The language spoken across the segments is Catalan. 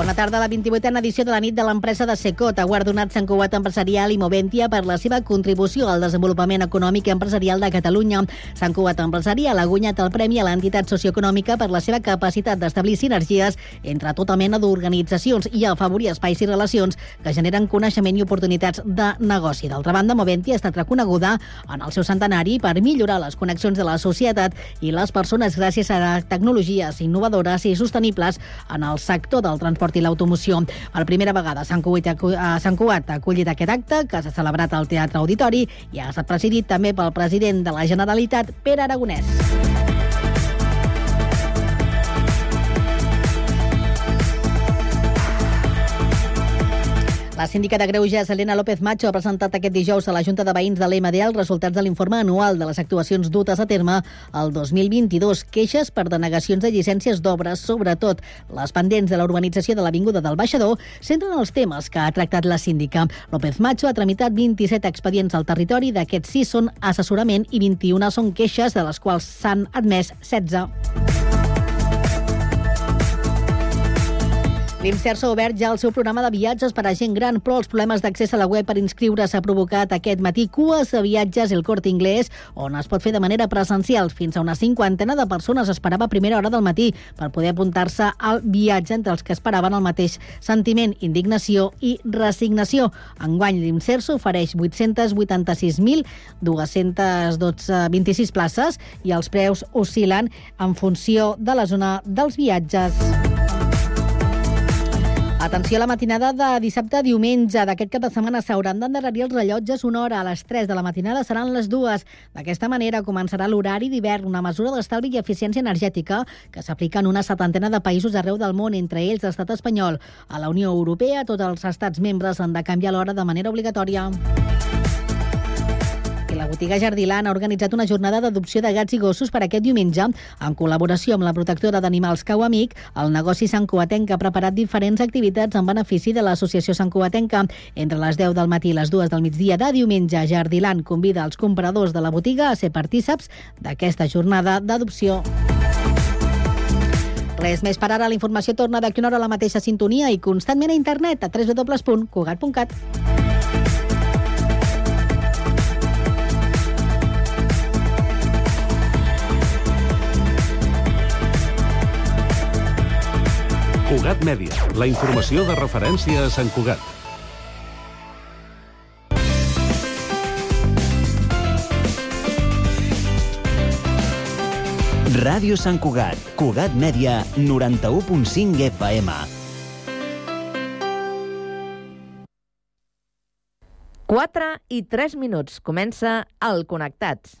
Bona tarda la 28a edició de la nit de l'empresa de Secot. Ha guardonat Sant Cugat Empresarial i Moventia per la seva contribució al desenvolupament econòmic i empresarial de Catalunya. Sant Cugat Empresarial ha guanyat el premi a l'entitat socioeconòmica per la seva capacitat d'establir sinergies entre tota mena d'organitzacions i afavorir espais i relacions que generen coneixement i oportunitats de negoci. D'altra banda, Moventia ha estat reconeguda en el seu centenari per millorar les connexions de la societat i les persones gràcies a tecnologies innovadores i sostenibles en el sector del transport transport i l'automoció. Per primera vegada Sant Cugat, Sant Cugat ha acollit aquest acte que s'ha celebrat al Teatre Auditori i ha estat presidit també pel president de la Generalitat, Pere Aragonès. La síndica de Greuges, Helena López Macho, ha presentat aquest dijous a la Junta de Veïns de l'EMD els resultats de l'informe anual de les actuacions dutes a terme el 2022. Queixes per denegacions de llicències d'obres, sobretot les pendents de la urbanització de l'Avinguda del Baixador, centren els temes que ha tractat la síndica. López Macho ha tramitat 27 expedients al territori, d'aquests 6 són assessorament i 21 són queixes, de les quals s'han admès 16. L'Imserso ha obert ja el seu programa de viatges per a gent gran, però els problemes d'accés a la web per inscriure's ha provocat aquest matí cues de viatges el Corte Inglés, on es pot fer de manera presencial. Fins a una cinquantena de persones esperava a primera hora del matí per poder apuntar-se al viatge entre els que esperaven el mateix sentiment, indignació i resignació. Enguany, l'Imserso ofereix 808.226 places i els preus oscil·len en funció de la zona dels viatges. Atenció a la matinada de dissabte a diumenge. D'aquest cap de setmana s'hauran d'endarrerir els rellotges una hora. A les 3 de la matinada seran les dues. D'aquesta manera començarà l'horari d'hivern, una mesura d'estalvi i eficiència energètica que s'aplica en una setantena de països arreu del món, entre ells l'estat espanyol. A la Unió Europea, tots els estats membres han de canviar l'hora de manera obligatòria. La botiga Jardilan ha organitzat una jornada d'adopció de gats i gossos per aquest diumenge. En col·laboració amb la protectora d'animals Cau Amic, el negoci Sant Cuatenca ha preparat diferents activitats en benefici de l'associació Sant Cuatenca. Entre les 10 del matí i les 2 del migdia de diumenge, Jardilan convida els compradors de la botiga a ser partíceps d'aquesta jornada d'adopció. Res més per ara. La informació torna d'aquí una hora a la mateixa sintonia i constantment a internet a www.cugat.cat. Cugat Mèdia, la informació de referència a Sant Cugat. Ràdio Sant Cugat, Cugat Mèdia, 91.5 FM. Quatre i tres minuts. Comença el Connectats.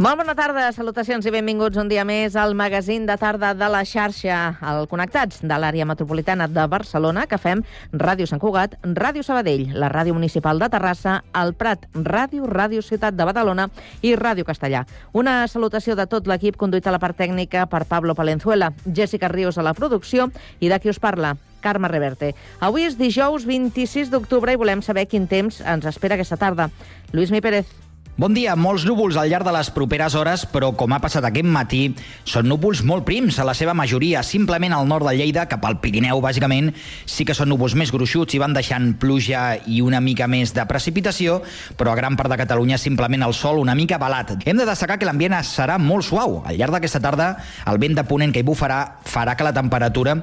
Molt bona tarda, salutacions i benvinguts un dia més al magazín de tarda de la xarxa, al Connectats de l'àrea metropolitana de Barcelona, que fem Ràdio Sant Cugat, Ràdio Sabadell, la Ràdio Municipal de Terrassa, el Prat, Ràdio, Ràdio Ciutat de Badalona i Ràdio Castellà. Una salutació de tot l'equip conduït a la part tècnica per Pablo Palenzuela, Jessica Ríos a la producció i de qui us parla, Carme Reverte. Avui és dijous 26 d'octubre i volem saber quin temps ens espera aquesta tarda. Lluís Mi Pérez, Bon dia, molts núvols al llarg de les properes hores, però com ha passat aquest matí, són núvols molt prims, a la seva majoria, simplement al nord de Lleida, cap al Pirineu, bàsicament, sí que són núvols més gruixuts i van deixant pluja i una mica més de precipitació, però a gran part de Catalunya simplement el sol una mica balat. Hem de destacar que l'ambient serà molt suau. Al llarg d'aquesta tarda, el vent de ponent que hi bufarà farà que la temperatura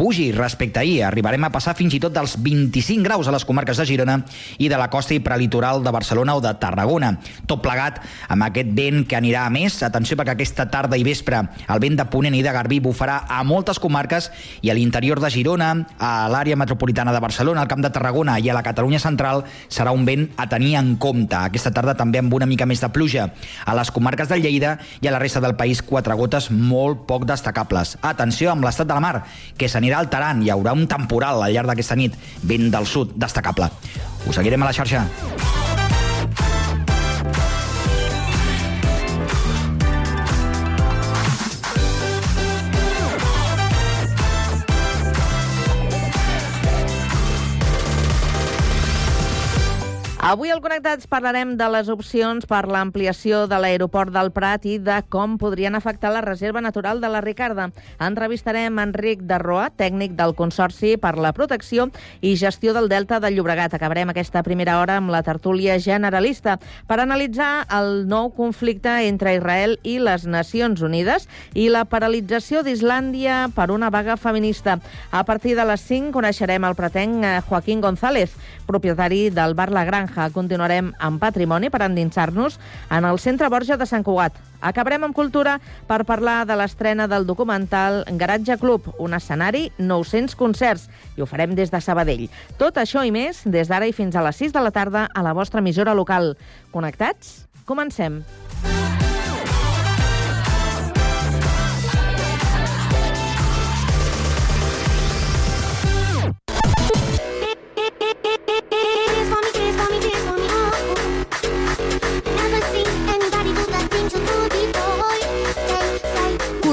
pugi respecte a ahir. Arribarem a passar fins i tot dels 25 graus a les comarques de Girona i de la costa i prelitoral de Barcelona o de Tarragona. tot plegat amb aquest vent que anirà a més. Atenció perquè aquesta tarda i vespre el vent de Ponent i de Garbí bufarà a moltes comarques i a l'interior de Girona, a l'àrea metropolitana de Barcelona, al Camp de Tarragona i a la Catalunya central serà un vent a tenir en compte. Aquesta tarda també amb una mica més de pluja. A les comarques de Lleida i a la resta del país quatre gotes molt poc destacables. Atenció amb l'estat de la mar, que s'anirà alterant. Hi haurà un temporal al llarg d'aquesta nit, vent del sud destacable. Us seguirem a la xarxa. Avui al Connectats parlarem de les opcions per l'ampliació de l'aeroport del Prat i de com podrien afectar la reserva natural de la Ricarda. Entrevistarem Enric Darroa, tècnic del Consorci per la Protecció i Gestió del Delta del Llobregat. Acabarem aquesta primera hora amb la tertúlia generalista per analitzar el nou conflicte entre Israel i les Nacions Unides i la paralització d'Islàndia per una vaga feminista. A partir de les 5 coneixerem el pretenc eh, Joaquín González, propietari del bar La Granja Granja. Continuarem amb patrimoni per endinsar-nos en el Centre Borja de Sant Cugat. Acabarem amb cultura per parlar de l'estrena del documental Garatge Club, un escenari, 900 concerts, i ho farem des de Sabadell. Tot això i més des d'ara i fins a les 6 de la tarda a la vostra emissora local. Connectats? Comencem.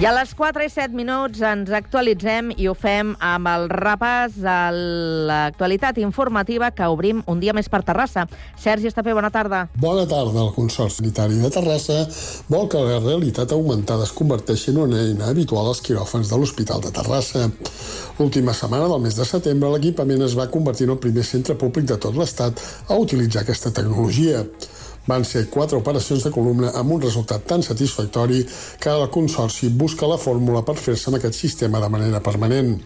I a les 4 i 7 minuts ens actualitzem i ho fem amb el repàs a l'actualitat informativa que obrim un dia més per Terrassa. Sergi Estapé, bona tarda. Bona tarda. El Consorci Sanitari de Terrassa vol que la realitat augmentada es converteixi en una eina habitual als quiròfans de l'Hospital de Terrassa. L'última setmana del mes de setembre l'equipament es va convertir en el primer centre públic de tot l'Estat a utilitzar aquesta tecnologia. Van ser quatre operacions de columna amb un resultat tan satisfactori que el Consorci busca la fórmula per fer-se amb aquest sistema de manera permanent.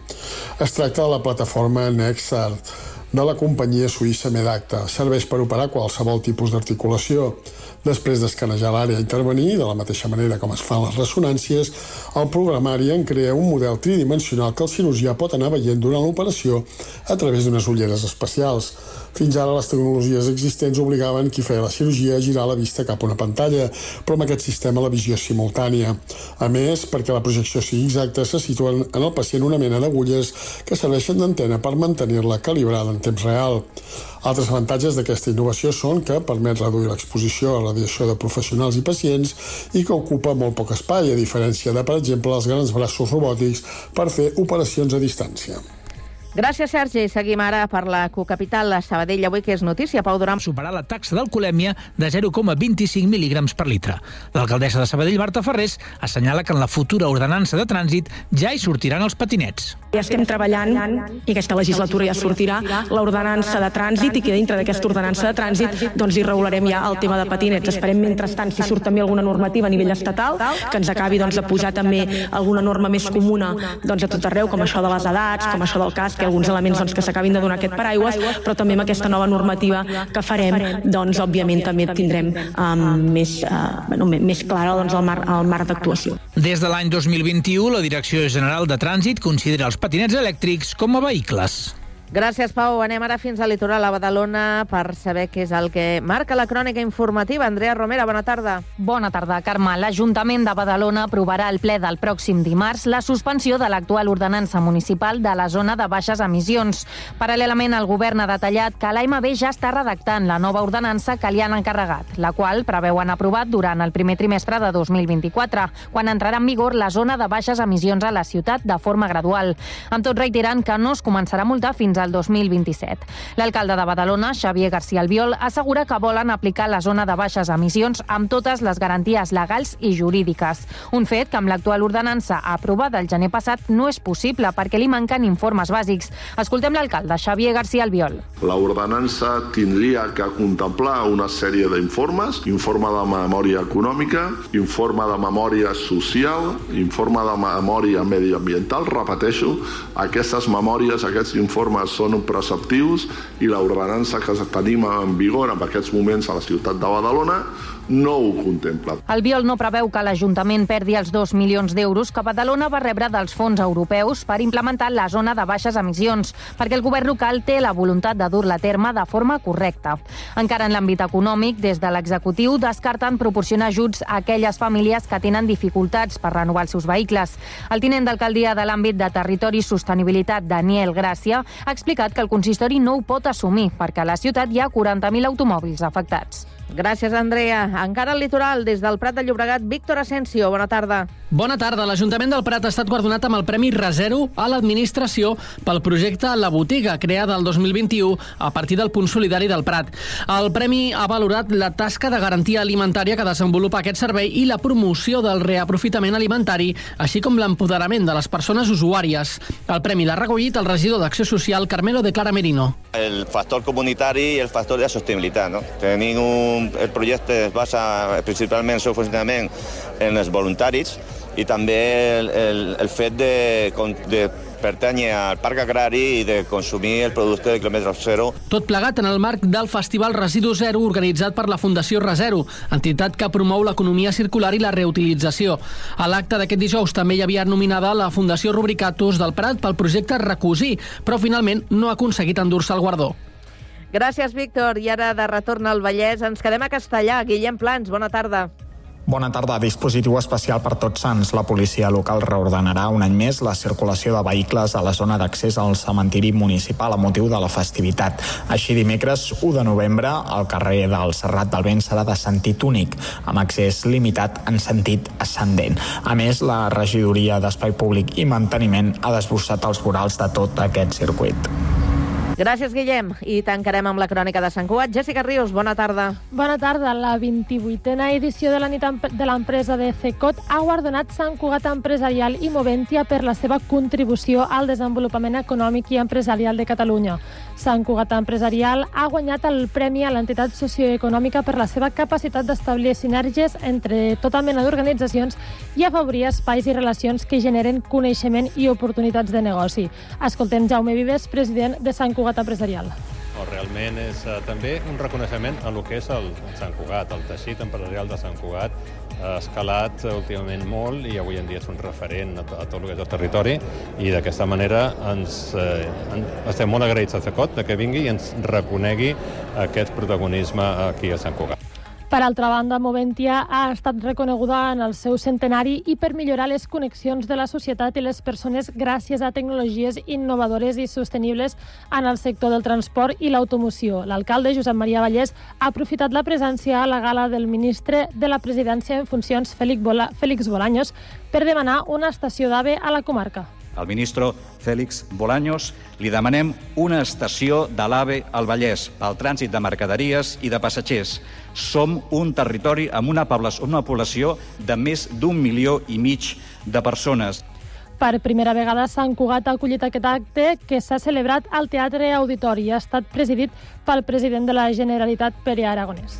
Es tracta de la plataforma Nexart, de la companyia suïssa Medacta. Serveix per operar qualsevol tipus d'articulació. Després d'escanejar l'àrea a intervenir, de la mateixa manera com es fan les ressonàncies, el programari en crea un model tridimensional que el cirurgià pot anar veient durant l'operació a través d'unes ulleres especials. Fins ara les tecnologies existents obligaven qui feia la cirurgia a girar la vista cap a una pantalla, però amb aquest sistema la visió és simultània. A més, perquè la projecció sigui exacta, se situen en el pacient una mena d'agulles que serveixen d'antena per mantenir-la calibrada en temps real. Altres avantatges d'aquesta innovació són que permet reduir l'exposició a radiació de professionals i pacients i que ocupa molt poc espai, a diferència de, per exemple, els grans braços robòtics per fer operacions a distància. Gràcies, Sergi. Seguim ara per la cocapital, la Sabadell, avui que és notícia. Pau Duran. Superar la taxa d'alcoholèmia de 0,25 mil·lígrams per litre. L'alcaldessa de Sabadell, Marta Ferrés, assenyala que en la futura ordenança de trànsit ja hi sortiran els patinets. Ja estem treballant, i aquesta legislatura ja sortirà, l'ordenança de trànsit i que dintre d'aquesta ordenança de trànsit doncs hi regularem ja el tema de patinets. Esperem, mentrestant, si surt també alguna normativa a nivell estatal, que ens acabi doncs, de posar també alguna norma més comuna doncs, a tot arreu, com això de les edats, com això del casc, alguns elements doncs, que s'acabin de donar aquest paraigües, però també amb aquesta nova normativa que farem, doncs, òbviament, també tindrem um, més, uh, bueno, més clara doncs, el, mar, el marc d'actuació. Des de l'any 2021, la Direcció General de Trànsit considera els patinets elèctrics com a vehicles. Gràcies, Pau. Anem ara fins al litoral a Badalona per saber què és el que marca la crònica informativa. Andrea Romera, bona tarda. Bona tarda, Carme. L'Ajuntament de Badalona aprovarà el ple del pròxim dimarts la suspensió de l'actual ordenança municipal de la zona de baixes emissions. Paral·lelament, el govern ha detallat que l'AMB ja està redactant la nova ordenança que li han encarregat, la qual preveuen aprovat durant el primer trimestre de 2024, quan entrarà en vigor la zona de baixes emissions a la ciutat de forma gradual. Amb tot reiterant que no es començarà a multar fins al 2027. L'alcalde de Badalona, Xavier García Albiol, assegura que volen aplicar la zona de baixes emissions amb totes les garanties legals i jurídiques. Un fet que amb l'actual ordenança aprovada el gener passat no és possible perquè li manquen informes bàsics. Escoltem l'alcalde, Xavier García Albiol. La ordenança tindria que contemplar una sèrie d'informes, informe de memòria econòmica, informe de memòria social, informe de memòria mediambiental, repeteixo, aquestes memòries, aquests informes són preceptius i l'ordenança que tenim en vigor en aquests moments a la ciutat de Badalona no ho contempla. El Biol no preveu que l'Ajuntament perdi els 2 milions d'euros que Badalona va rebre dels fons europeus per implementar la zona de baixes emissions, perquè el govern local té la voluntat de dur-la a terme de forma correcta. Encara en l'àmbit econòmic, des de l'executiu descarten proporcionar ajuts a aquelles famílies que tenen dificultats per renovar els seus vehicles. El tinent d'alcaldia de l'àmbit de Territori i Sostenibilitat, Daniel Gràcia, ha explicat que el consistori no ho pot assumir perquè a la ciutat hi ha 40.000 automòbils afectats. Gràcies, Andrea. Encara al litoral, des del Prat de Llobregat, Víctor Asensio. Bona tarda. Bona tarda. L'Ajuntament del Prat ha estat guardonat amb el Premi Resero a l'administració pel projecte La Botiga, creada el 2021 a partir del Punt Solidari del Prat. El Premi ha valorat la tasca de garantia alimentària que desenvolupa aquest servei i la promoció del reaprofitament alimentari, així com l'empoderament de les persones usuàries. El Premi l'ha recollit el regidor d'Acció Social, Carmelo de Clara Merino. El factor comunitari i el factor de sostenibilitat. No? Tenim un, el projecte es basa principalment el seu funcionament en els voluntaris i també el, el, el fet de, de pertànyer al parc agrari i de consumir el producte de quilòmetre zero. Tot plegat en el marc del Festival Residu Zero organitzat per la Fundació Resero, entitat que promou l'economia circular i la reutilització. A l'acte d'aquest dijous també hi havia nominada la Fundació Rubricatus del Prat pel projecte Recosir, però finalment no ha aconseguit endur-se el guardó. Gràcies, Víctor. I ara, de retorn al Vallès, ens quedem a Castellà. Guillem Plans, bona tarda. Bona tarda. Dispositiu especial per tots sants. La policia local reordenarà un any més la circulació de vehicles a la zona d'accés al cementiri municipal a motiu de la festivitat. Així, dimecres 1 de novembre, el carrer del Serrat del Vent serà de sentit únic, amb accés limitat en sentit ascendent. A més, la regidoria d'Espai Públic i Manteniment ha desbossat els vorals de tot aquest circuit. Gràcies, Guillem. I tancarem amb la crònica de Sant Cugat. Jessica Rius, bona tarda. Bona tarda. La 28a edició de la nit de l'empresa de CECOT ha guardonat Sant Cugat Empresarial i Moventia per la seva contribució al desenvolupament econòmic i empresarial de Catalunya. Sant Cugat Empresarial ha guanyat el premi a l'entitat socioeconòmica per la seva capacitat d'establir sinergies entre tota mena d'organitzacions i afavorir espais i relacions que generen coneixement i oportunitats de negoci. Escoltem Jaume Vives, president de Sant Cugat Empresarial. No, realment és uh, també un reconeixement a lo que és el Sant Cugat, el teixit empresarial de Sant Cugat ha escalat últimament molt i avui en dia és un referent a, a tot el que és el territori i d'aquesta manera ens, eh, en, estem molt agraïts a CECOT que vingui i ens reconegui aquest protagonisme aquí a Sant Cugat. Per altra banda, Moventia ha estat reconeguda en el seu centenari i per millorar les connexions de la societat i les persones gràcies a tecnologies innovadores i sostenibles en el sector del transport i l'automoció. L'alcalde Josep Maria Vallès ha aprofitat la presència a la gala del ministre de la presidència en funcions, Félix, Bola, Félix Bolaños, per demanar una estació d'AVE a la comarca al ministre Fèlix Bolaños, li demanem una estació de l'AVE al Vallès pel trànsit de mercaderies i de passatgers. Som un territori amb una població, una població de més d'un milió i mig de persones. Per primera vegada, Sant Cugat ha acollit aquest acte que s'ha celebrat al Teatre Auditori i ha estat presidit pel president de la Generalitat, Pere Aragonès.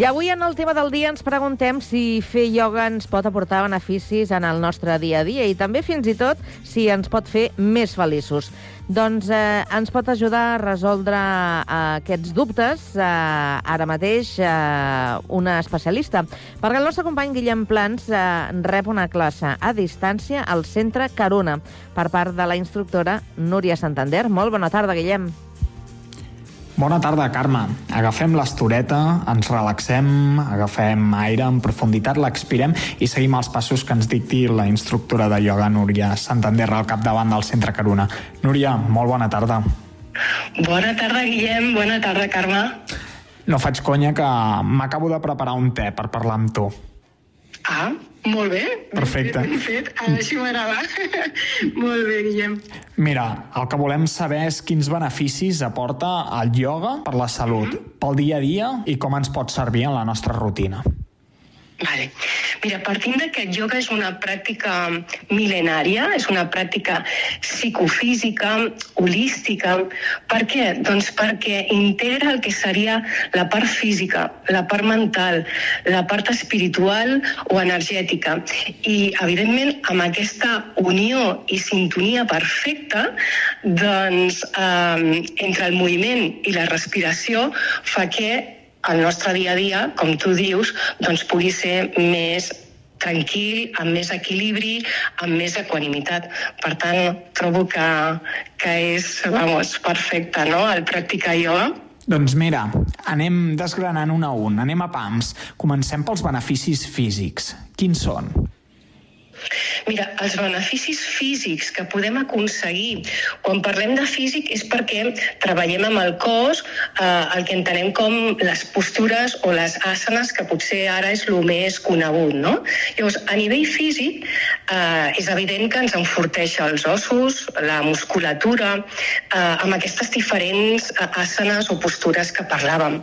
I avui en el tema del dia ens preguntem si fer ioga ens pot aportar beneficis en el nostre dia a dia i també fins i tot si ens pot fer més feliços. Doncs eh, ens pot ajudar a resoldre eh, aquests dubtes eh, ara mateix eh, una especialista. Perquè el nostre company Guillem Plans eh, rep una classe a distància al Centre Carona per part de la instructora Núria Santander. Molt bona tarda, Guillem. Bona tarda, Carme. Agafem l'estoreta, ens relaxem, agafem aire en profunditat, l'expirem i seguim els passos que ens dicti la instructora de ioga, Núria Santander, al capdavant del Centre Caruna. Núria, molt bona tarda. Bona tarda, Guillem. Bona tarda, Carme. No faig conya que m'acabo de preparar un te per parlar amb tu. Ah, molt bé. Perfecte. Ben fet, així m'agrada. molt bé, Guillem. Mira, el que volem saber és quins beneficis aporta el ioga per la salut, pel dia a dia i com ens pot servir en la nostra rutina. Vale. Mira, partint de que el ioga és una pràctica mil·lenària, és una pràctica psicofísica, holística. Per què? Doncs perquè integra el que seria la part física, la part mental, la part espiritual o energètica. I, evidentment, amb aquesta unió i sintonia perfecta, doncs, eh, entre el moviment i la respiració fa que el nostre dia a dia, com tu dius, doncs pugui ser més tranquil, amb més equilibri, amb més equanimitat. Per tant, trobo que, que és, vamos, perfecte, no?, el practicar ioga. Doncs mira, anem desgranant un a un, anem a pams. Comencem pels beneficis físics. Quins són? Mira, els beneficis físics que podem aconseguir quan parlem de físic és perquè treballem amb el cos eh, el que entenem com les postures o les asanes que potser ara és el més conegut, no? Llavors, a nivell físic eh, és evident que ens enforteix els ossos, la musculatura, eh, amb aquestes diferents asanes o postures que parlàvem.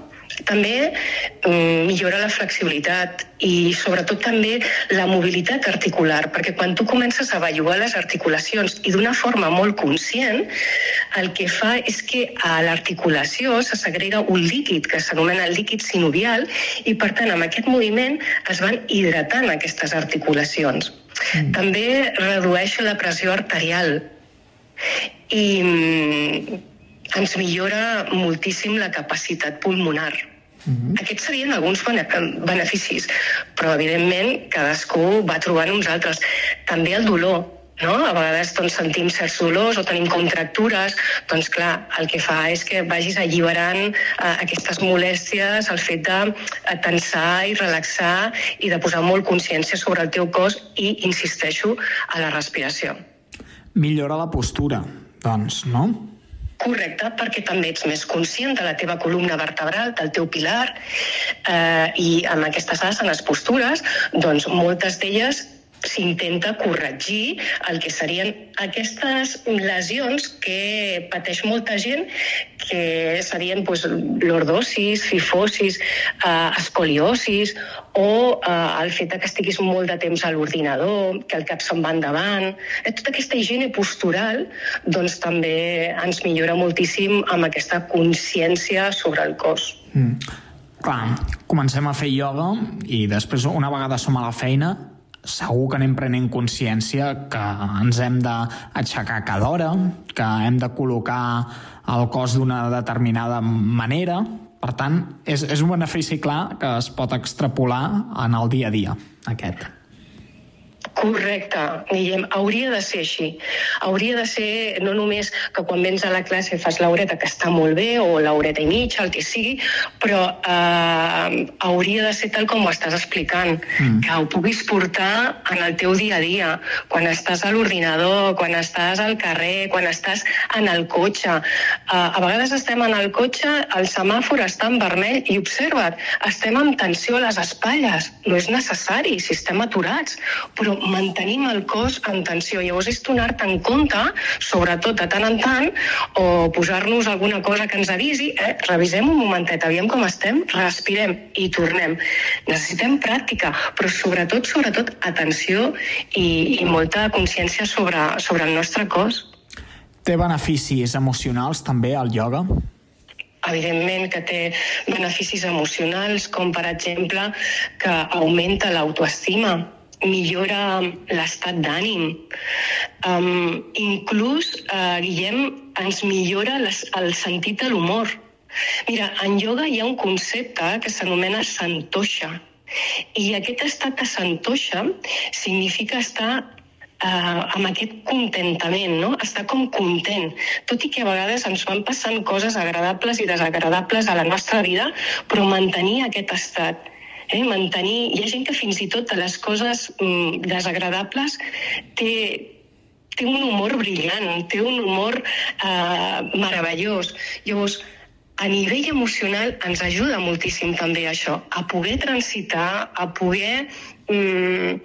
També mm, millora la flexibilitat i sobretot també la mobilitat articular, perquè quan tu comences a bellugar les articulacions i d'una forma molt conscient, el que fa és que a l'articulació se segrega un líquid que s'anomena líquid sinovial i per tant amb aquest moviment es van hidratant aquestes articulacions. Mm. També redueix la pressió arterial i mm, ens millora moltíssim la capacitat pulmonar. Mm -hmm. Aquests serien alguns bene beneficis, però evidentment cadascú va trobant uns altres. També el dolor, no? A vegades doncs, sentim certs dolors o tenim contractures, doncs clar, el que fa és que vagis alliberant eh, aquestes molèsties, el fet de eh, tensar i relaxar i de posar molt consciència sobre el teu cos i, insisteixo, a la respiració. Millora la postura, doncs, no? Correcte, perquè també ets més conscient de la teva columna vertebral, del teu pilar, eh, i amb aquestes asanes postures, doncs moltes d'elles s'intenta corregir el que serien aquestes lesions que pateix molta gent, que serien pues, lordosis, fifosis, eh, escoliosis, o eh, el fet que estiguis molt de temps a l'ordinador, que el cap se'n va endavant. Eh, tota aquesta higiene postural doncs, també ens millora moltíssim amb aquesta consciència sobre el cos. Mm. Clar, comencem a fer ioga i després, una vegada som a la feina, segur que anem prenent consciència que ens hem d'aixecar cada hora, que hem de col·locar el cos d'una determinada manera. Per tant, és, és un benefici clar que es pot extrapolar en el dia a dia, aquest. Correcte, Guillem, hauria de ser així. Hauria de ser no només que quan vens a la classe fas l'horeta, que està molt bé, o l'horeta i mitja, el que sigui, però eh, hauria de ser tal com ho estàs explicant, mm. que ho puguis portar en el teu dia a dia, quan estàs a l'ordinador, quan estàs al carrer, quan estàs en el cotxe. Eh, a vegades estem en el cotxe, el semàfor està en vermell i observa't, estem amb tensió a les espatlles. No és necessari si estem aturats, però mantenim el cos en tensió. Llavors és donar-te en compte, sobretot de tant en tant, o posar-nos alguna cosa que ens avisi, eh? revisem un momentet, aviam com estem, respirem i tornem. Necessitem pràctica, però sobretot, sobretot, atenció i, i molta consciència sobre, sobre el nostre cos. Té beneficis emocionals també el ioga? evidentment que té beneficis emocionals, com per exemple que augmenta l'autoestima, millora l'estat d'ànim. Um, inclús, uh, Guillem, ens millora les, el sentit de l'humor. Mira, en ioga hi ha un concepte que s'anomena santosha. I aquest estat de santosha significa estar eh, amb aquest contentament, no? estar com content. Tot i que a vegades ens van passant coses agradables i desagradables a la nostra vida, però mantenir aquest estat eh, mantenir... Hi ha gent que fins i tot de les coses mm, desagradables té, té un humor brillant, té un humor eh, meravellós. Llavors, a nivell emocional ens ajuda moltíssim també això, a poder transitar, a poder mm,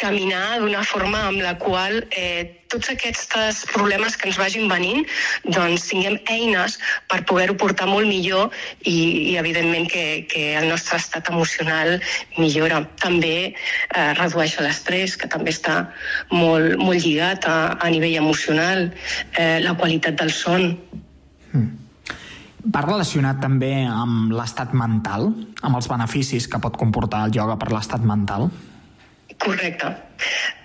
caminar d'una forma amb la qual eh, tots aquests problemes que ens vagin venint doncs tinguem eines per poder-ho portar molt millor i, i evidentment que, que el nostre estat emocional millora. També eh, redueix l'estrès, que també està molt, molt lligat a, a nivell emocional, eh, la qualitat del son. Mm. Va relacionat també amb l'estat mental, amb els beneficis que pot comportar el ioga per l'estat mental? Correcte.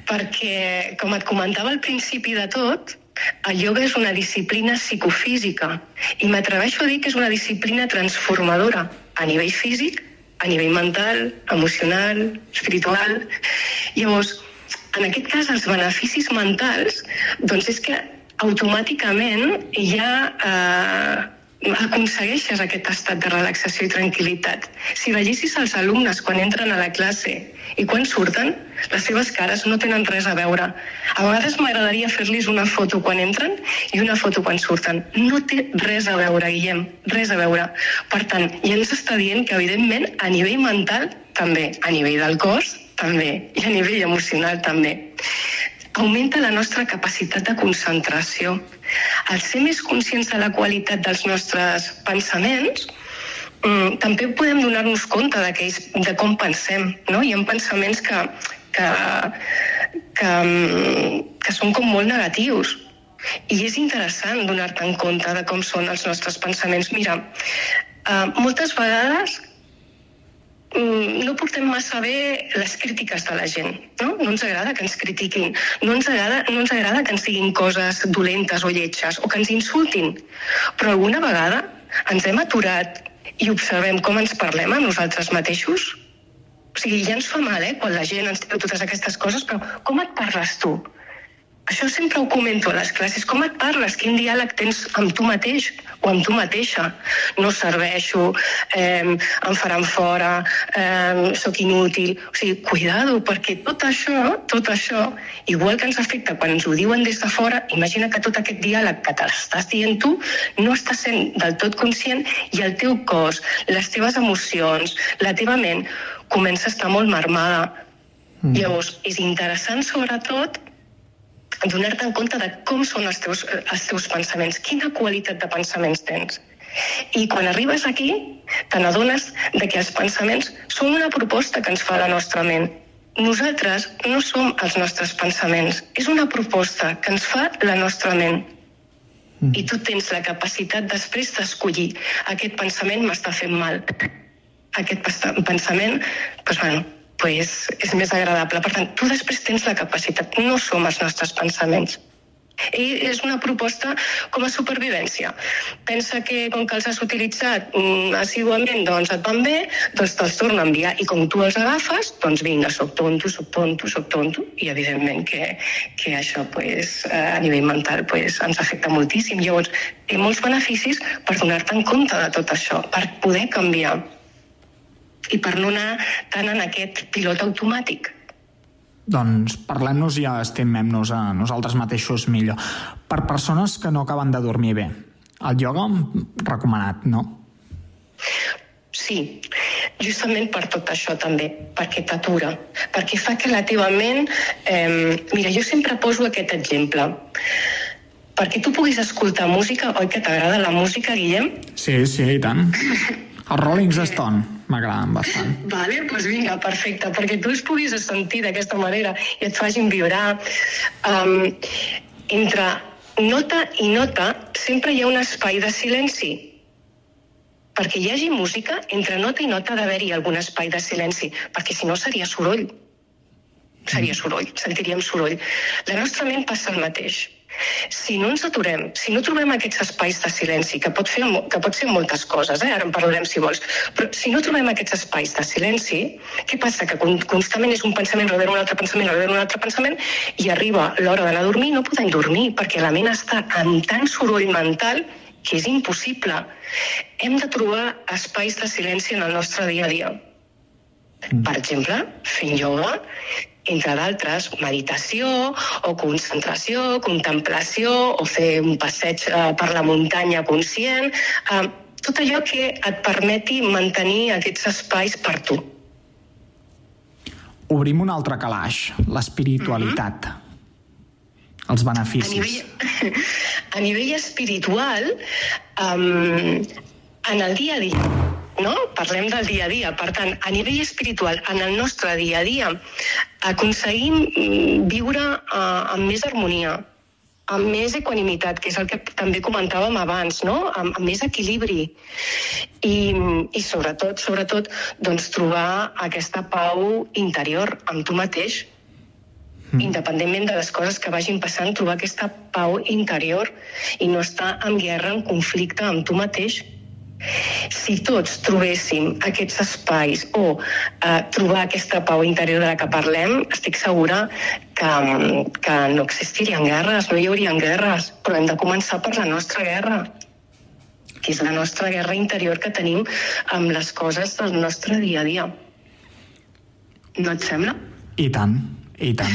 Perquè, com et comentava al principi de tot, el ioga és una disciplina psicofísica i m'atreveixo a dir que és una disciplina transformadora a nivell físic, a nivell mental, emocional, espiritual. Llavors, en aquest cas, els beneficis mentals, doncs és que automàticament ha eh, aconsegueixes aquest estat de relaxació i tranquil·litat. Si veiessis els alumnes quan entren a la classe i quan surten, les seves cares no tenen res a veure. A vegades m'agradaria fer-los una foto quan entren i una foto quan surten. No té res a veure, Guillem, res a veure. Per tant, ja ens està dient que, evidentment, a nivell mental, també, a nivell del cos, també, i a nivell emocional, també augmenta la nostra capacitat de concentració. Al ser més conscients de la qualitat dels nostres pensaments, mm, també podem donar-nos compte de, com pensem. No? Hi ha pensaments que, que, que, mm, que són com molt negatius. I és interessant donar-te en compte de com són els nostres pensaments. Mira, eh, moltes vegades no portem massa bé les crítiques de la gent. No, no ens agrada que ens critiquin, no ens, agrada, no ens agrada que ens diguin coses dolentes o lletges o que ens insultin. Però alguna vegada ens hem aturat i observem com ens parlem a nosaltres mateixos? O sigui, ja ens fa mal, eh, quan la gent ens diu totes aquestes coses, però com et parles tu? Això sempre ho comento a les classes. Com et parles? Quin diàleg tens amb tu mateix o amb tu mateixa? No serveixo, eh, em faran fora, eh, sóc inútil... O sigui, cuidado, perquè tot això, tot això, igual que ens afecta quan ens ho diuen des de fora, imagina que tot aquest diàleg que t'estàs dient tu no estàs sent del tot conscient i el teu cos, les teves emocions, la teva ment comença a estar molt marmada. Mm. Llavors, és interessant, sobretot, donar-te en compte de com són els teus, els teus pensaments, quina qualitat de pensaments tens. I quan arribes aquí, te n'adones de que els pensaments són una proposta que ens fa la nostra ment. Nosaltres no som els nostres pensaments, és una proposta que ens fa la nostra ment. Mm. I tu tens la capacitat després d'escollir aquest pensament m'està fent mal. Aquest pensament, doncs, bueno, pues, és més agradable. Per tant, tu després tens la capacitat, no som els nostres pensaments. I és una proposta com a supervivència. Pensa que com que els has utilitzat mm, assiduament doncs et van bé, doncs te'ls torna a enviar. I com tu els agafes, doncs vinga, soc tonto, soc tonto, soc tonto. I evidentment que, que això pues, a nivell mental pues, ens afecta moltíssim. Llavors, té molts beneficis per donar-te en compte de tot això, per poder canviar i per no anar tant en aquest pilot automàtic. Doncs parlem-nos i estimem-nos a nosaltres mateixos millor. Per persones que no acaben de dormir bé, el ioga recomanat, no? Sí, justament per tot això també, perquè t'atura, perquè fa que la teva ment... Eh, mira, jo sempre poso aquest exemple. Perquè tu puguis escoltar música, oi que t'agrada la música, Guillem? Sí, sí, i tant. Els Rolling Stone m'agraden bastant. Vale, doncs pues vinga, perfecte, perquè tu els puguis sentir d'aquesta manera i et facin vibrar. Um, entre nota i nota sempre hi ha un espai de silenci. Perquè hi hagi música, entre nota i nota ha d'haver-hi algun espai de silenci, perquè si no seria soroll. Seria soroll, sentiríem soroll. La nostra ment passa el mateix. Si no ens aturem, si no trobem aquests espais de silenci, que pot, fer, que pot ser moltes coses, eh? ara en parlarem si vols, però si no trobem aquests espais de silenci, què passa? Que constantment és un pensament darrere un altre pensament, darrere un altre pensament, i arriba l'hora d'anar a dormir, no podem dormir, perquè la ment està amb tant soroll mental que és impossible. Hem de trobar espais de silenci en el nostre dia a dia. Per exemple, fent ioga, entre d'altres, meditació o concentració, contemplació o fer un passeig eh, per la muntanya conscient, eh, tot allò que et permeti mantenir aquests espais per tu. Obrim un altre calaix, l'espiritualitat. Mm -hmm. Els beneficis. A nivell, a nivell espiritual, um, en el dia a dia, no? Parlem del dia a dia. Per tant, a nivell espiritual, en el nostre dia a dia, aconseguim mm, viure uh, amb més harmonia, amb més equanimitat, que és el que també comentàvem abans, no? amb, amb més equilibri. I, i sobretot, sobretot, doncs, trobar aquesta pau interior amb tu mateix, mm. independentment de les coses que vagin passant, trobar aquesta pau interior i no estar en guerra, en conflicte amb tu mateix, si tots trobéssim aquests espais o eh, trobar aquesta pau interior de la que parlem, estic segura que, que no existirien guerres, no hi haurien guerres, però hem de començar per la nostra guerra que és la nostra guerra interior que tenim amb les coses del nostre dia a dia. No et sembla? I tant, i tant.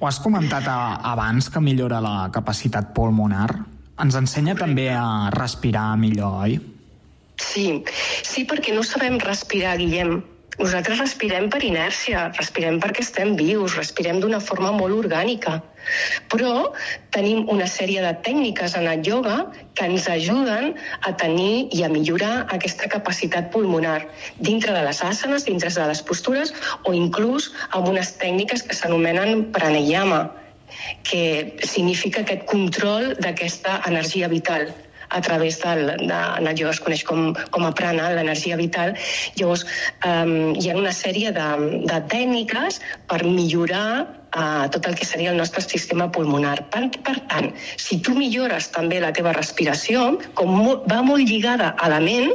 Ho has comentat a, abans que millora la capacitat pulmonar. Ens ensenya també a respirar millor, oi? Sí, sí, perquè no sabem respirar, Guillem. Nosaltres respirem per inèrcia, respirem perquè estem vius, respirem d'una forma molt orgànica. Però tenim una sèrie de tècniques en el ioga que ens ajuden a tenir i a millorar aquesta capacitat pulmonar dintre de les asanes, dintre de les postures o inclús amb unes tècniques que s'anomenen pranayama, que significa aquest control d'aquesta energia vital a través del, de, en ioga es coneix com, com a prana, l'energia vital. Llavors, um, hi ha una sèrie de, de tècniques per millorar uh, tot el que seria el nostre sistema pulmonar. Per, per tant, si tu millores també la teva respiració, com mo va molt lligada a la ment,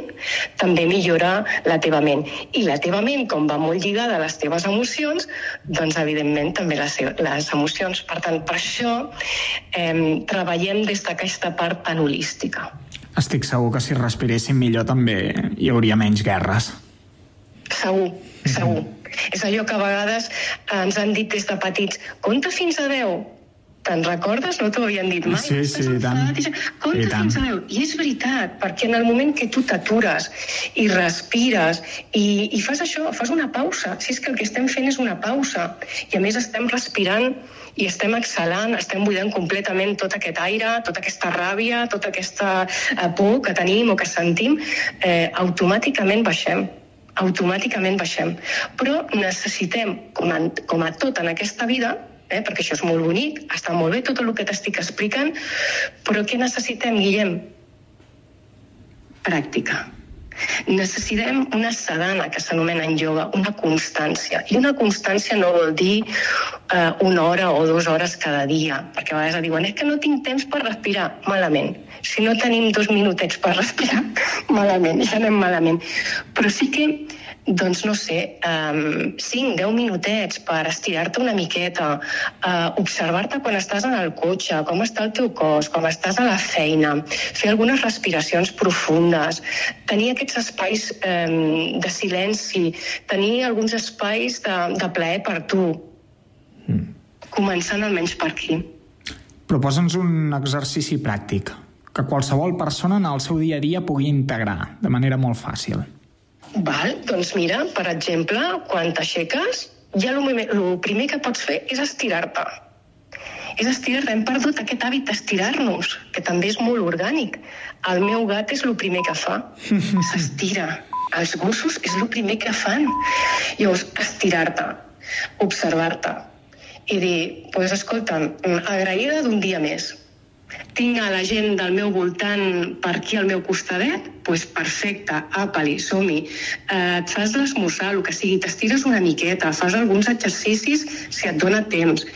també millora la teva ment. I la teva ment, com va molt lligada a les teves emocions, doncs evidentment també les, les emocions. Per tant, per això eh, treballem des d'aquesta part tan holística. Estic segur que si respiréssim millor també hi hauria menys guerres. Segur, segur. Mm -hmm. És allò que a vegades ens han dit des de petits, compta fins a 10, Te'n recordes? No t'ho havien dit mai? Sí, sí, i tant. Compte I tant. fins a 10. I és veritat, perquè en el moment que tu t'atures i respires i, i fas això, fas una pausa. Si és que el que estem fent és una pausa. I a més estem respirant i estem exhalant, estem buidant completament tot aquest aire, tota aquesta ràbia, tota aquesta eh, por que tenim o que sentim, eh, automàticament baixem automàticament baixem. Però necessitem, com a, com a tot en aquesta vida, eh, perquè això és molt bonic, està molt bé tot el que t'estic explicant, però què necessitem, Guillem? Pràctica. Necessitem una sadhana, que s'anomena en yoga, una constància. I una constància no vol dir eh, una hora o dues hores cada dia, perquè a vegades diuen és que no tinc temps per respirar. Malament. Si no tenim dos minutets per respirar, malament, ja anem malament. Però sí que doncs no sé, um, 5-10 minutets per estirar-te una miqueta, uh, observar-te quan estàs en el cotxe, com està el teu cos, com estàs a la feina, fer algunes respiracions profundes, tenir aquests espais um, de silenci, tenir alguns espais de, de plaer per tu, mm. començant almenys per aquí. Proposa'ns un exercici pràctic que qualsevol persona en el seu dia a dia pugui integrar de manera molt fàcil. Val, doncs mira, per exemple, quan t'aixeques, ja el primer que pots fer és estirar-te. És estirar-te. Hem perdut aquest hàbit d'estirar-nos, que també és molt orgànic. El meu gat és el primer que fa. S'estira. Els gossos és el primer que fan. Llavors, estirar-te, observar-te i dir, pues, escolta, agraïda d'un dia més, tinc a la gent del meu voltant per aquí al meu costadet, doncs pues perfecte, apa-li, som-hi. Eh, et fas l'esmorzar, el que sigui, t'estires una miqueta, fas alguns exercicis si et dona temps.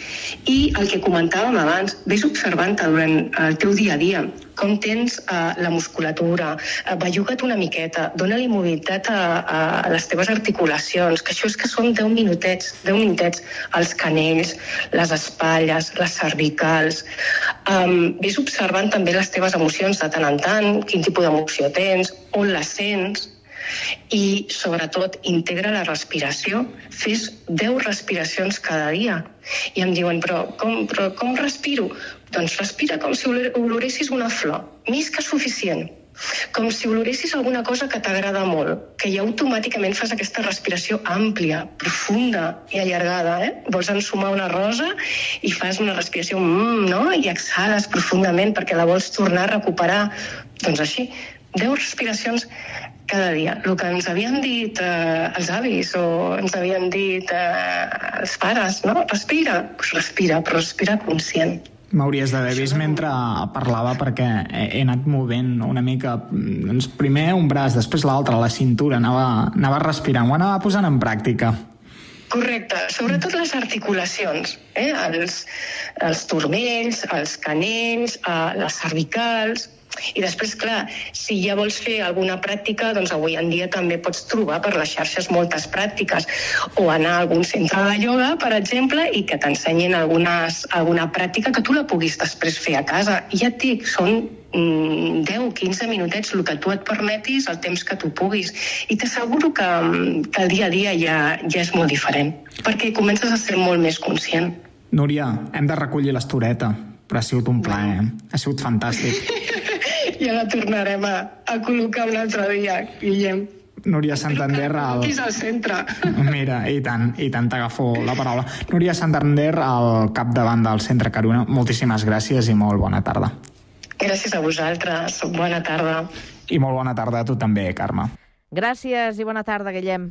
I el que comentàvem abans, vés observant-te durant el teu dia a dia com tens uh, la musculatura, uh, belluga't una miqueta, dona-li mobilitat a, a les teves articulacions, que això és que són 10 minutets, 10 minutets, els canells, les espatlles, les cervicals. Um, ves observant també les teves emocions de tant en tant, quin tipus d'emoció tens, on la sents, i, sobretot, integra la respiració. Fes 10 respiracions cada dia. I em diuen, però com, però com respiro? Doncs respira com si oloressis una flor. Més que suficient. Com si oloressis alguna cosa que t'agrada molt, que ja automàticament fas aquesta respiració àmplia, profunda i allargada. Eh? Vols ensumar una rosa i fas una respiració mm, no? i exhales profundament perquè la vols tornar a recuperar. Doncs així, 10 respiracions cada dia. El que ens havien dit eh, els avis o ens havien dit eh, els pares, no? Respira, pues respira, però respira conscient. M'hauries d'haver vist mentre parlava perquè he anat movent una mica, doncs primer un braç, després l'altre, la cintura, anava, anava respirant, ho anava posant en pràctica. Correcte, sobretot les articulacions, eh? els, els turmells, els canells, eh, les cervicals, i després, clar, si ja vols fer alguna pràctica, doncs avui en dia també pots trobar per les xarxes moltes pràctiques o anar a algun centre de ioga, per exemple, i que t'ensenyin algunes, alguna pràctica que tu la puguis després fer a casa. Ja et dic, són 10-15 minutets, el que tu et permetis, el temps que tu puguis. I t'asseguro que, que el dia a dia ja, ja és molt diferent, perquè comences a ser molt més conscient. Núria, hem de recollir l'estoreta, però ha sigut un plaer, eh? ha sigut fantàstic. ja la tornarem a, a col·locar un altre dia, Guillem. Núria Santander... Al... al centre. Mira, i tant, i tant t'agafo la paraula. Núria Santander, al capdavant del Centre Caruna, moltíssimes gràcies i molt bona tarda. Gràcies a vosaltres, bona tarda. I molt bona tarda a tu també, Carme. Gràcies i bona tarda, Guillem.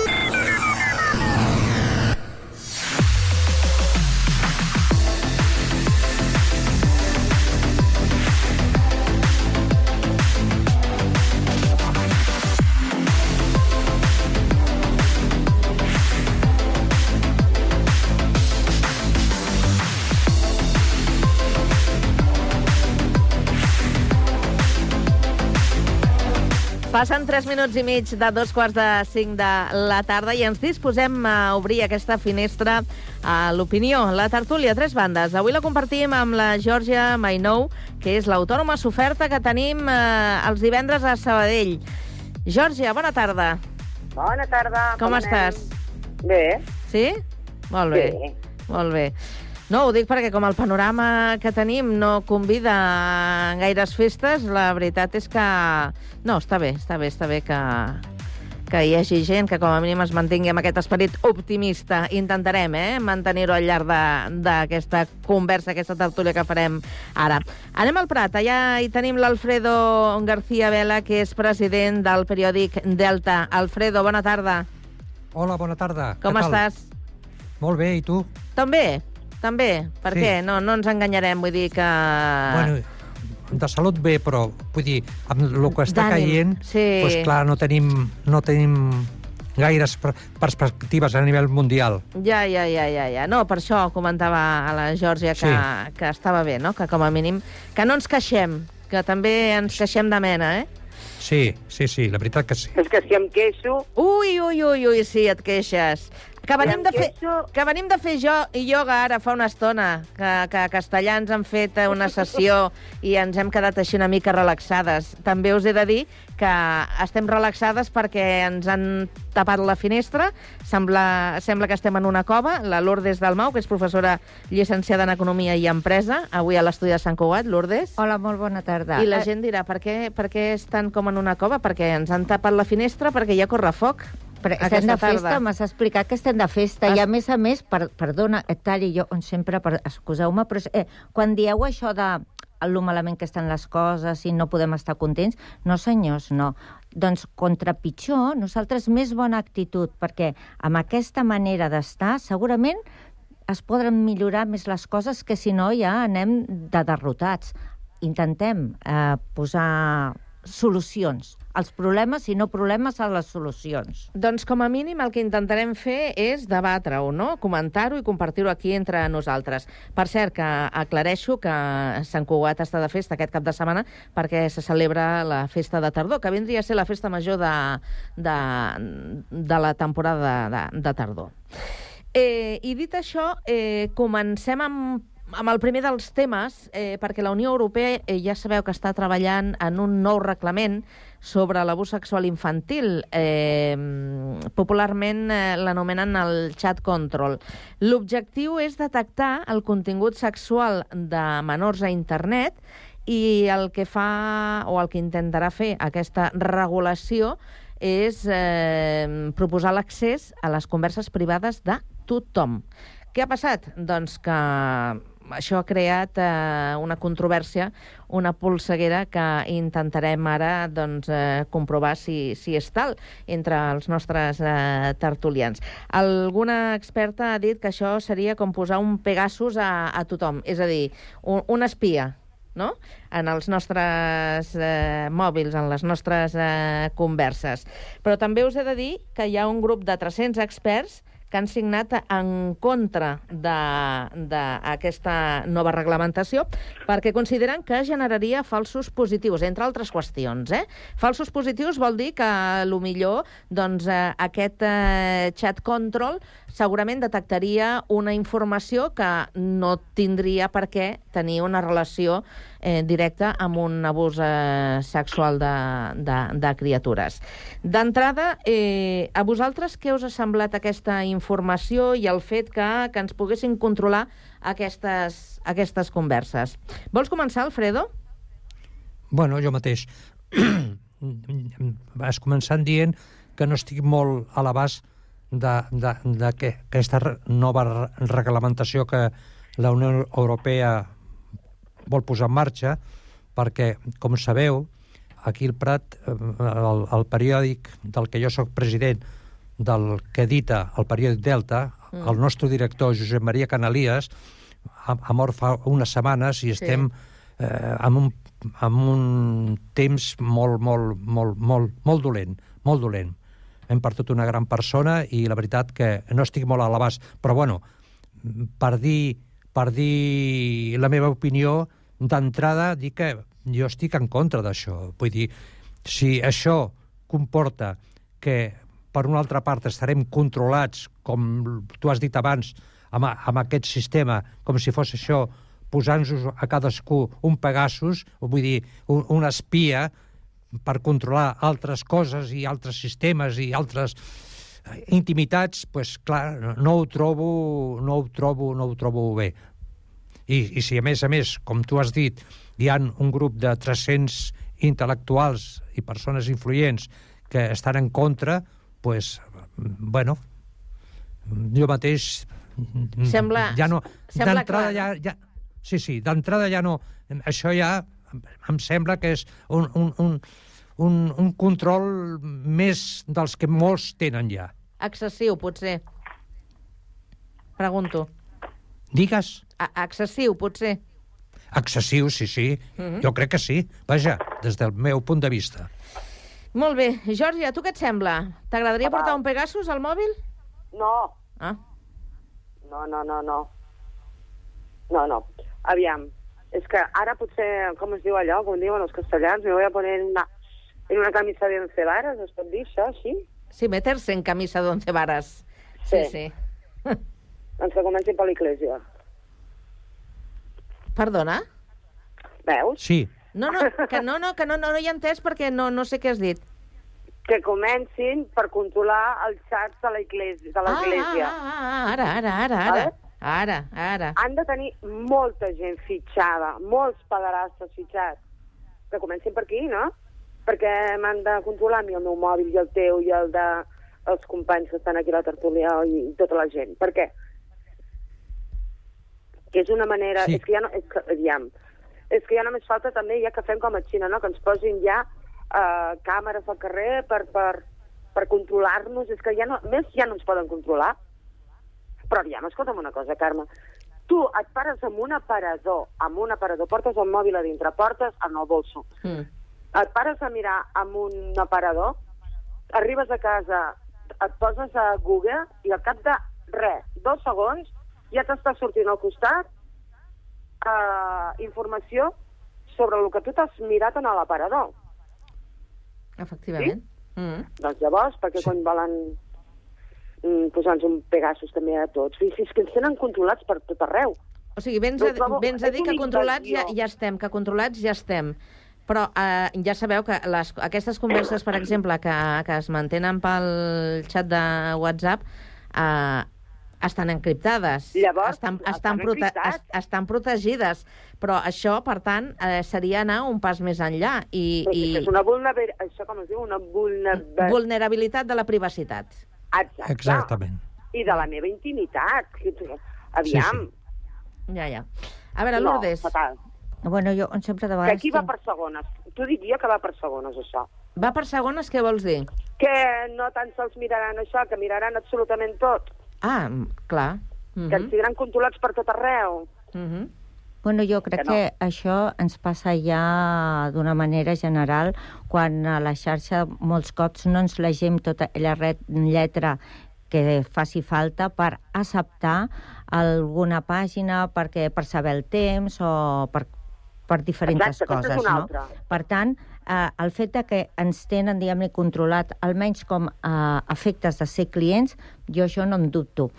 Passen 3 minuts i mig de dos quarts de 5 de la tarda i ens disposem a obrir aquesta finestra a l'opinió, la tertúlia, tres bandes. Avui la compartim amb la Georgia Mainou, que és l'autònoma soferta que tenim eh, els divendres a Sabadell. Georgia, bona tarda. Bona tarda. Com, Com estàs? Bé. Sí? Molt bé. Bé. Molt bé. No, ho dic perquè com el panorama que tenim no convida a gaires festes, la veritat és que... No, està bé, està bé, està bé que, que hi hagi gent que com a mínim es mantingui amb aquest esperit optimista. Intentarem eh, mantenir-ho al llarg d'aquesta conversa, aquesta tertúlia que farem ara. Anem al Prat. Allà hi tenim l'Alfredo García Vela, que és president del periòdic Delta. Alfredo, bona tarda. Hola, bona tarda. Com Què tal? estàs? Molt bé, i tu? També, també. Per Sí. què? No, no ens enganyarem, vull dir que... Bueno, de salut bé, però vull dir, amb el que està caient, sí. doncs clar, no tenim, no tenim gaires per- perspectives a nivell mundial. Ja, ja, ja, ja, ja. No, per això comentava a la Georgia que, Sí. que estava bé, no? Que com a mínim... Que no ens queixem, que també ens queixem de mena, eh? Sí, sí, sí, la veritat que sí. És que si em queixo... Ui, ui, ui, ui, sí, et queixes. Que venim, de fer, que venim de fer jo i ioga ara fa una estona, que, que ens han fet una sessió i ens hem quedat així una mica relaxades. També us he de dir que estem relaxades perquè ens han tapat la finestra, sembla, sembla que estem en una cova, la Lourdes Dalmau, que és professora llicenciada en Economia i Empresa, avui a l'estudi de Sant Cugat. Lourdes? Hola, molt bona tarda. I la gent dirà, per què, per què estan com en una cova? Perquè ens han tapat la finestra, perquè hi ha correfoc. Però estem aquesta de festa, m'has explicat que estem de festa, i a més a més, per, perdona, et talli jo, on sempre, per, excuseu-me, però eh, quan dieu això de lo malament que estan les coses i no podem estar contents, no senyors, no. Doncs contra pitjor, nosaltres més bona actitud, perquè amb aquesta manera d'estar segurament es poden millorar més les coses que si no ja anem de derrotats. Intentem eh, posar solucions als problemes i no problemes a les solucions. Doncs com a mínim el que intentarem fer és debatre-ho, no? comentar-ho i compartir-ho aquí entre nosaltres. Per cert, que aclareixo que Sant Cugat està de festa aquest cap de setmana perquè se celebra la festa de tardor, que vindria a ser la festa major de, de, de la temporada de, de tardor. Eh, I dit això, eh, comencem amb amb el primer dels temes, eh, perquè la Unió Europea eh, ja sabeu que està treballant en un nou reglament sobre l'abús sexual infantil. Eh, popularment eh, l'anomenen el chat control. L'objectiu és detectar el contingut sexual de menors a internet i el que fa, o el que intentarà fer aquesta regulació és eh, proposar l'accés a les converses privades de tothom. Què ha passat? Doncs que això ha creat eh, una controvèrsia, una polseguera que intentarem ara doncs, eh, comprovar si, si és tal entre els nostres eh, tertulians. Alguna experta ha dit que això seria com posar un Pegasus a, a tothom, és a dir, un, un espia, no? en els nostres eh, mòbils, en les nostres eh, converses. Però també us he de dir que hi ha un grup de 300 experts que han signat en contra d'aquesta nova reglamentació perquè consideren que generaria falsos positius, entre altres qüestions. Eh? Falsos positius vol dir que, a lo millor, doncs, eh, aquest eh, chat control segurament detectaria una informació que no tindria per què tenir una relació eh, directa amb un abús eh, sexual de, de, de criatures. D'entrada, eh, a vosaltres què us ha semblat aquesta informació i el fet que, que ens poguessin controlar aquestes, aquestes converses? Vols començar, Alfredo? Bueno, jo mateix. Vas començant dient que no estic molt a l'abast de, de, de que nova re- reglamentació que la Unió Europea vol posar en marxa, perquè, com sabeu, aquí al Prat, eh, el, el periòdic del que jo sóc president, del que edita el periòdic Delta, Mm. el nostre director, Josep Maria Canalies, ha, ha mort fa unes setmanes i estem eh, amb, un, amb un temps molt, molt, molt, molt, molt dolent, molt dolent. Hem perdut una gran persona i la veritat que no estic molt a l'abast, però bueno, per dir, per dir la meva opinió, d'entrada dir que jo estic en contra d'això. Vull dir, si això comporta que per una altra part estarem controlats, com tu has dit abans, amb, amb aquest sistema, com si fos això, posant-nos a cadascú un Pegasus, vull dir, un, una espia per controlar altres coses i altres sistemes i altres eh, intimitats, pues, clar, no ho trobo, no ho trobo, no ho trobo bé. I, I si, a més a més, com tu has dit, hi han un grup de 300 intel·lectuals i persones influents que estan en contra, pues, bueno, jo mateix... Sembla- ja no, sembla clar, ja, ja... Sí, sí, d'entrada ja no... Això ja em sembla que és un, un, un, un, un control més dels que molts tenen ja. Excessiu, potser. Pregunto. Digues, A excessiu, potser. excessiu, sí, sí, Mhm. jo crec que sí. Vaja, des del meu punt de vista. Molt bé. Jordi, a tu què et sembla? T'agradaria portar un Pegasus al mòbil? No. Ah. No, no, no, no. No, no. Aviam. És que ara potser, com es diu allò, com diuen els castellans, me voy a poner en una, en una camisa de once varas, es pot dir això, així? Sí, meterse en camisa d'once varas. Sí, sí. Doncs que comenci per l'Iglésia. Perdona? Veus? Sí. No, no, que no, no, que no, no, no hi he entès perquè no, no sé què has dit. Que comencin per controlar els xats de l'Iglésia. De l'Església. Ah, ah, ah, ara, ara, ara, ara. Vale? Ara, ara. Han de tenir molta gent fitxada, molts pederastes fitxats. Que comencin per aquí, no? Perquè m'han de controlar a mi el meu mòbil i el teu i el de els companys que estan aquí a la tertúlia i tota la gent. Per què? Que és una manera... Sí. És que ja no... És que, aviam, és que ja només falta també ja que fem com a Xina, no? Que ens posin ja eh, càmeres al carrer per, per, per controlar-nos. És que ja no... Més ja no ens poden controlar. Però aviam, escolta'm una cosa, Carme. Tu et pares amb un aparador, amb un aparador, portes el mòbil a dintre, portes en el bolso. Mm. Et pares a mirar amb un aparador, arribes a casa, et poses a Google i al cap de res, dos segons, ja t'està sortint al costat eh, informació sobre el que tu t'has mirat en l'aparador. Efectivament. Mm. Doncs llavors, per què sí. quan volen mm, posar-nos un Pegasus també a tots? Fins és que ens tenen controlats per tot arreu. O sigui, vens a, vens a dir que controlats ja, ja estem, que controlats ja estem. Però eh, ja sabeu que les, aquestes converses, per exemple, que, que es mantenen pel xat de WhatsApp, eh, estan encriptades. Llavors, estan, estan estan, prote encriptats. es, estan protegides. Però això, per tant, eh, seria anar un pas més enllà. I, i És una vulnerabil... Això com es diu? Una vulnerabilitat. vulnerabilitat de la privacitat. Exacte. Exactament. I de la meva intimitat. Aviam. Ja, ja. A veure, No, Lourdes. fatal. Bueno, jo sempre de Que vegades... aquí va per segones. Dic jo que va per segones, això. Va per segones, què vols dir? Que no tan sols miraran això, que miraran absolutament tot. Ah, clar. Mm -hmm. Que ens tindran controlats per tot arreu. Mm -hmm. Bueno, jo crec Que no. que, això ens passa ja d'una manera general quan a la xarxa molts cops no ens legem tota la ret, lletra que faci falta per acceptar alguna pàgina perquè per saber el temps o per, per diferents Exacte, aquesta coses. és una no? altra. Per tant, eh, el fet de que ens tenen, diguem-ne, controlat, almenys com a efectes de ser clients, jo això no en dubto.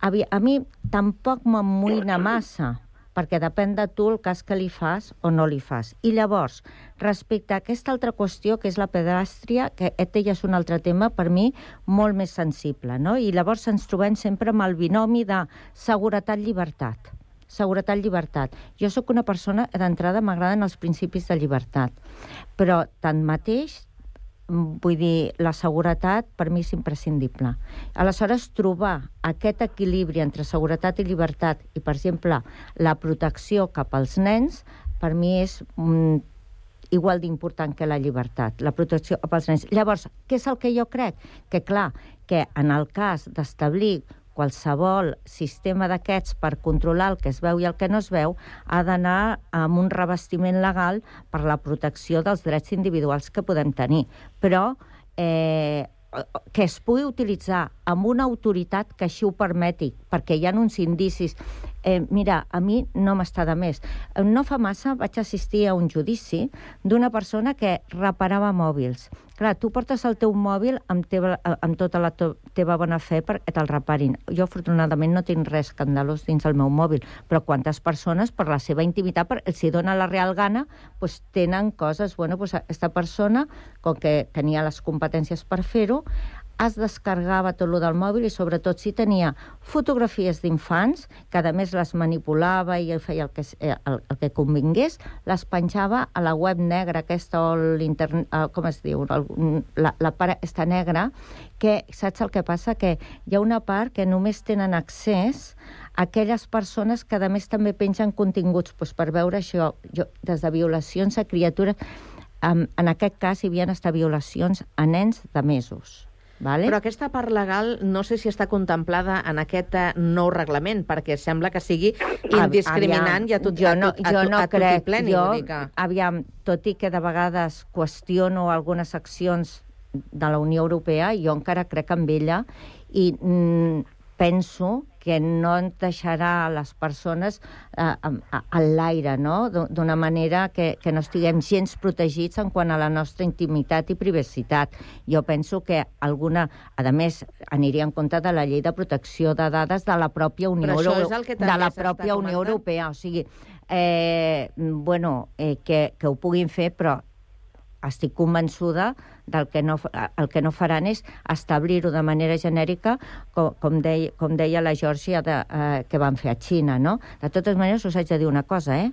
A, a mi tampoc m'amoïna massa, perquè depèn de tu el cas que li fas o no li fas. I llavors, respecte a aquesta altra qüestió, que és la pedàstria, que aquest ja és un altre tema, per mi, molt més sensible, no? I llavors ens trobem sempre amb el binomi de seguretat-llibertat seguretat-llibertat. Jo sóc una persona, d'entrada m'agraden els principis de llibertat, però tanmateix mm, vull dir, la seguretat per mi és imprescindible. Aleshores, trobar aquest equilibri entre seguretat i llibertat i, per exemple, la protecció cap als nens, per mi és mm, igual d'important que la llibertat, la protecció cap als nens. Llavors, què és el que jo crec? Que, clar, que en el cas d'establir qualsevol sistema d'aquests per controlar el que es veu i el que no es veu ha d'anar amb un revestiment legal per la protecció dels drets individuals que podem tenir. Però eh, que es pugui utilitzar amb una autoritat que així ho permeti, perquè hi ha uns indicis. Eh, mira, a mi no m'està de més. Eh, No fa massa vaig assistir a un judici d'una persona que reparava mòbils. Clar, tu portes el teu mòbil amb, teva, amb tota la teva bona fe perquè te'l reparin. Jo, afortunadament, no tinc res escandalós dins el meu mòbil, però quantes persones, per la seva intimitat, per, hi dona la real gana, pues, tenen coses... Bueno, pues, aquesta persona, com que tenia les competències per fer-ho, es descarregava tot lo del mòbil i sobretot si tenia fotografies d'infants, que a més les manipulava i feia el que, eh, el, el que convingués, les penjava a la web negra aquesta o l'internet, eh, com es diu, el, la, la part està negra, que saps el que passa? Que hi ha una part que només tenen accés aquelles persones que a més també pengen continguts doncs, per veure això, jo, des de violacions a criatures, en, en aquest cas hi havia estat violacions a nens de mesos. Vale? Però aquesta part legal no sé si està contemplada en aquest eh, nou reglament, perquè sembla que sigui indiscriminant i a tot, jo no, a tot, a jo tot, no a tot crec, i pleni. jo, aviam, tot i que de vegades qüestiono algunes accions de la Unió Europea, jo encara crec en ella i mm, penso que no en deixarà les persones eh, a, a l'aire, no? d'una manera que, que no estiguem gens protegits en quant a la nostra intimitat i privacitat. Jo penso que alguna, a més, aniria en compte de la llei de protecció de dades de la pròpia Unió, Euro... de la pròpia Unió. Europea. O sigui, eh, bueno, eh, que, que ho puguin fer, però estic convençuda del que no, el que no faran és establir-ho de manera genèrica, com, com, deia, com deia la Georgia de, eh, que van fer a Xina, no? De totes maneres, us haig de dir una cosa, eh?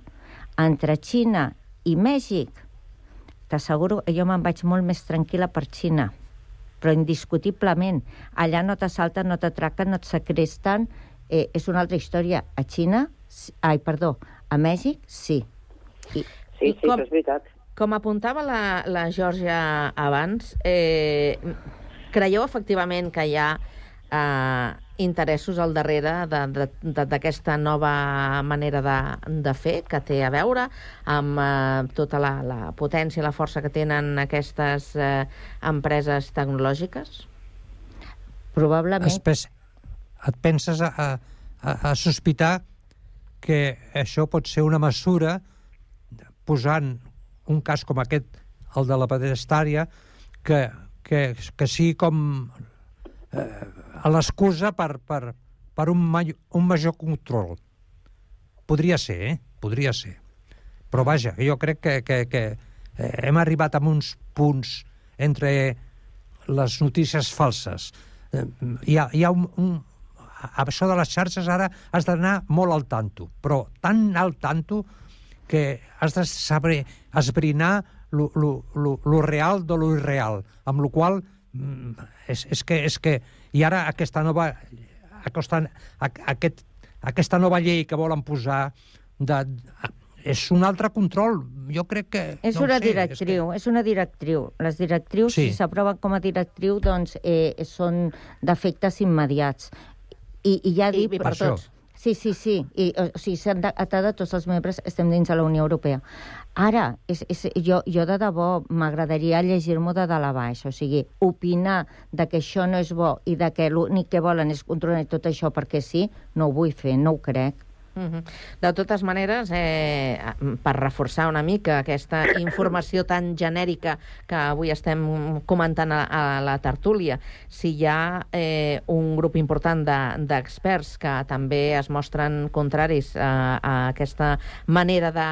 Entre Xina i Mèxic, t'asseguro que jo me'n vaig molt més tranquil·la per Xina, però indiscutiblement. Allà no t'assalten, no t'atraquen, no et secresten, eh, és una altra història. A Xina, ai, perdó, a Mèxic, sí. I, Sí, sí, com, és veritat. Com apuntava la, la Georgia abans, eh, creieu efectivament que hi ha eh, interessos al darrere de- de- de- d'aquesta nova manera de, de fer, que té a veure amb eh, tota la, la potència i la força que tenen aquestes eh, empreses tecnològiques? Probablement. Espes, et penses a, a, a, a sospitar que això pot ser una mesura posant un cas com aquest, el de la pedestària, que, que, que sigui com eh, l'excusa per, per, per un, ma un major control. Podria ser, eh? Podria ser. Però vaja, jo crec que, que, que eh, hem arribat a uns punts entre les notícies falses. Eh, hi ha, hi ha un, un... Això de les xarxes ara has d'anar molt al tanto, però tan al tanto que has de saber esbrinar lo, lo, lo, lo real de lo irreal, amb la qual mm, és, és, que, és que... I ara aquesta nova, aquesta, aquest, aquesta nova llei que volen posar de, és un altre control. Jo crec que... És no ho una sé, directriu, és, una directriu. Les directrius, Sí. si s'aproven com a directriu, doncs eh, són d'efectes immediats. I, i ja dic... i per però- tots. Sí, sí, sí. I, o sigui, s'han d'atar de tots els membres, estem dins de la Unió Europea. Ara, és, és, jo, jo de debò m'agradaria llegir-m'ho de dalt a baix, o sigui, opinar de que això no és bo i de que l'únic que volen és controlar tot això perquè sí, no ho vull fer, no ho crec. Mhm. De totes maneres, eh, per reforçar una mica aquesta informació tan genèrica que avui estem comentant a, a la tertúlia, si hi ha eh, un grup important de- d'experts que també es mostren contraris a, a aquesta manera de,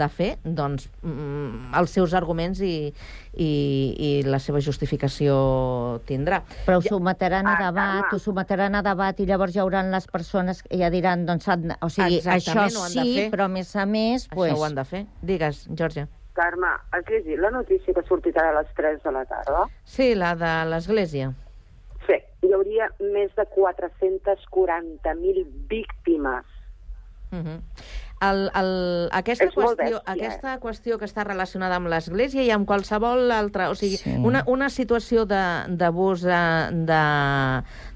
de fer, doncs mm, els seus arguments i, i, i la seva justificació tindrà. Però ho sotmetran a debat, ho sotmetran a debat i llavors hi haurà les persones que ja diran, doncs, o sigui, Exactament, això sí, fer. però a més a més... Això Pues, ho han de fer. Digues, Georgia. Carme, has llegit la notícia que ha sortit ara a les 3 de la tarda? Sí, la de l'Església. Sí, hi hauria més de 440.000 víctimes. Uh -huh. El, el, aquesta, És qüestió, bèstia, aquesta qüestió que està relacionada amb l'Església i amb qualsevol altra... O sigui, Sí. una, una situació de- d'abús eh, de,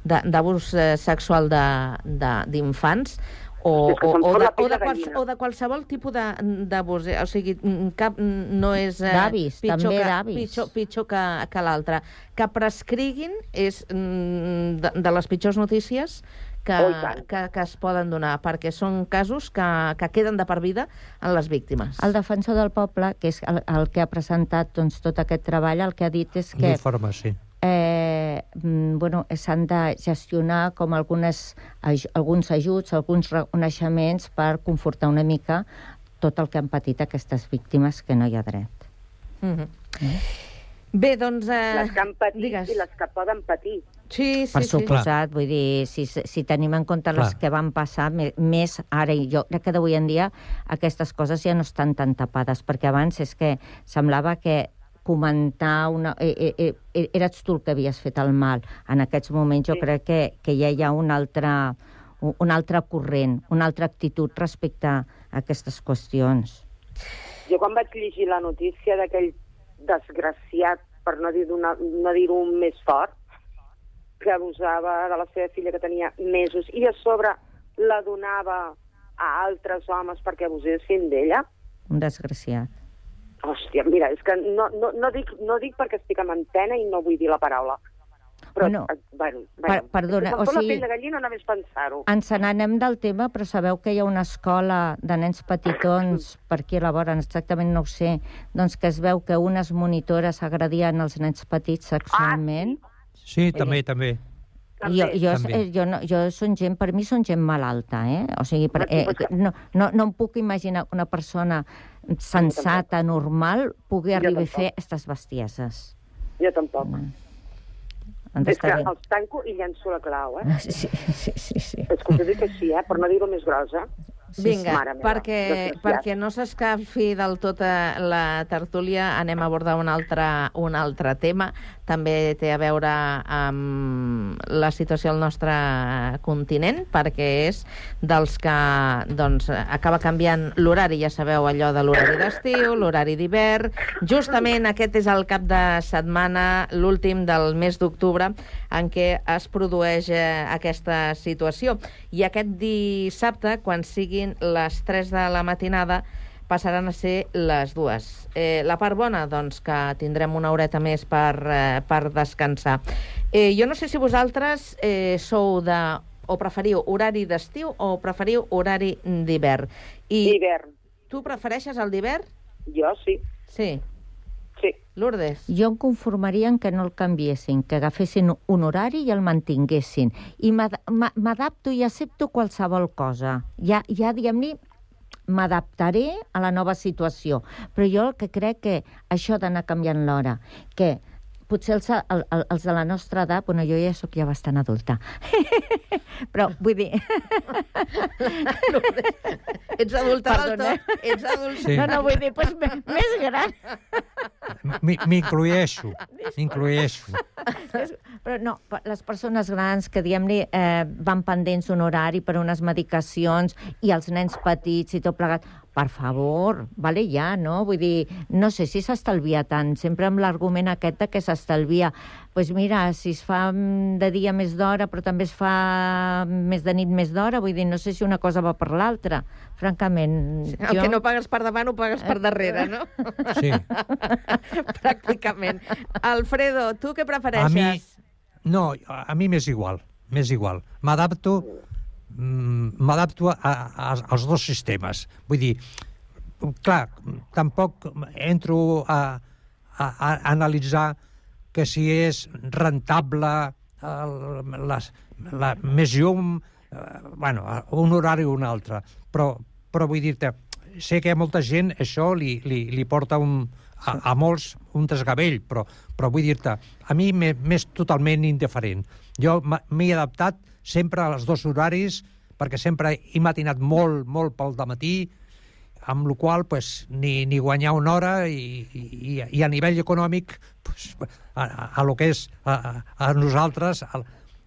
de, d'abús eh, sexual de- de- d'infants o, o, o, de, o, de quals, o de qualsevol tipus de- d'abús. eh, O sigui, mm, cap mm, no és eh, D'avis, pitjor, també que, d'avis. pitjor, pitjor que, que l'altre. Que prescriguin és mm, de, de les pitjors notícies que, Oh, que, que es poden donar, perquè són casos que, que queden de per vida en les víctimes. El defensor del poble, que és el, el que ha presentat doncs, tot aquest treball, el que ha dit és que L'informe, sí. eh, mm, bueno, s'han de gestionar com algunes, aj alguns ajuts, alguns reconeixements per confortar una mica tot el que han patit aquestes víctimes que no hi ha dret. Mm -hmm. Bé, doncs... Eh, les que han patit digues. i les que poden patir. Sí, per suposat, vull dir, si, si tenim en compte les Clar. que van passar, més ara i jo crec que d'avui en dia aquestes coses ja no estan tan tapades, perquè abans és que semblava que comentar una... Eh, eh, eh, eres tu el que havies fet el mal. En aquests moments jo crec que, que ja hi ha un altre, un, un altre corrent, una altra actitud respecte a aquestes qüestions. Jo quan vaig llegir la notícia d'aquell desgraciat, per no dir-ho no dir més fort, que abusava de la seva filla que tenia mesos i a sobre la donava a altres homes perquè abusessin d'ella, Un desgraciat. hòstia, mira, és que no, no, no, dic, no dic perquè estic en antena i no vull dir la paraula. Però, Bueno, eh, bueno, per- bueno perdona, o sigui- la pell de gallina només pensar-ho. Ens n'anem del tema, però sabeu que hi ha una escola de nens petitons per aquí a la vora, exactament no ho sé, doncs que es veu que unes monitores agredien els nens petits sexualment. Sí, també, també. I jo, jo, També. eh, jo, no, jo són gent, per mi són gent malalta, eh? O sigui, per, eh, no, no, no em puc imaginar que una persona sensata, normal, pugui Jo arribar a fer aquestes bestieses. Jo tampoc. Doncs és que els tanco i llenço la clau, eh? Sí, sí, sí. sí. És que ho dic així, eh? Per no dir-ho més grosa. Vinga, Mare meva, perquè, perquè no s'escafi del tot eh, la tertúlia, anem a abordar un altre, un altre tema. També té a veure amb la situació al nostre continent, perquè és dels que doncs, acaba canviant l'horari, ja sabeu, allò de l'horari d'estiu, l'horari d'hivern. Justament aquest és el cap de setmana, l'últim del mes d'octubre, en què es produeix eh, aquesta situació. I aquest dissabte, quan siguin les 3 de la matinada, passaran a ser les dues. Eh, la part bona, doncs, que tindrem una horeta més per, eh, per descansar. Eh, jo no sé si vosaltres eh, sou de o preferiu horari d'estiu o preferiu horari d'hivern. I D'hivern. Tu prefereixes el d'hivern? Jo sí. Sí. Sí. Lourdes? Jo em conformaria en que no el canviessin, que agafessin un horari i el mantinguessin. I m'ad- m'a- m'adapto i accepto qualsevol cosa. Ja, ja diguem-ne, m'adaptaré a la nova situació. Però jo el que crec que això d'anar canviant l'hora, que potser els, el, el, els de la nostra edat, bueno, jo ja sóc ja bastant adulta, però vull dir... Ets adulta del Perdona. tot? Ets adulta? Sí. No, no, vull dir, doncs, més, més gran. M'inclueixo, m'inclueixo. Però no, les persones grans que, diguem-ne, eh, van pendents d'un horari per unes medicacions i els nens petits i tot plegat, per favor, vale ja, no? Vull dir, no sé si s'estalvia tant, sempre amb l'argument aquest de que s'estalvia. Doncs pues mira, si es fa mm, de dia més d'hora, però també es fa més de nit més d'hora, vull dir, no sé si una cosa va per l'altra, francament. El que no pagues per davant ho pagues per darrere, no? Sí. Pràcticament. Alfredo, tu què A prefereixes? mi, no, a a mi m'és igual, m'és igual. M'adapto mm, m'adapto a, a, als dos sistemes. Vull dir, clar, tampoc entro a, a, a analitzar que si és rentable el, les, la, més llum, eh, bueno, un horari o un altre. Però, però vull dir-te, sé que a molta gent això li, li, li porta un, a, a molts un desgavell, però, però vull dir-te, a mi m'é- m'és totalment indiferent. Jo m'he adaptat sempre als dos horaris, perquè sempre he matinat molt, molt pel matí, amb la qual pues, ni, ni guanyar una hora i, i, i a nivell econòmic pues, a, a, a lo que és a, a nosaltres, a,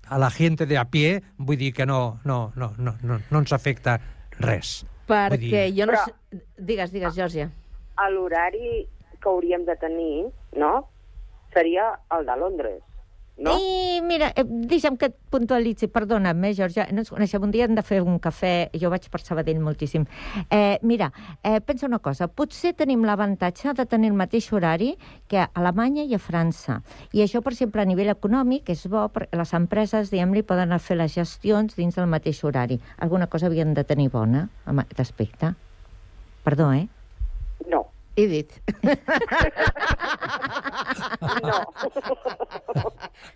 a la gent de a pie, vull dir que no, no, no, no, no, no ens afecta res. Perquè jo no Però- sé... Digues, digues, Georgia. A l'horari que hauríem de tenir, no?, seria el de Londres. No? I mira, eh, deixa'm que et puntualitzi, perdona'm, eh, Georgia, no ens coneixem, un dia hem de fer un cafè, jo vaig per Sabadell moltíssim. Eh, mira, eh, pensa una cosa, potser tenim l'avantatge de tenir el mateix horari que a Alemanya i a França. I això, per exemple, a nivell econòmic és bo, perquè les empreses, diguem-li, poden fer les gestions dins del mateix horari. Alguna cosa havien de tenir bona amb aquest aspecte. Perdó, eh? No. He dit. No.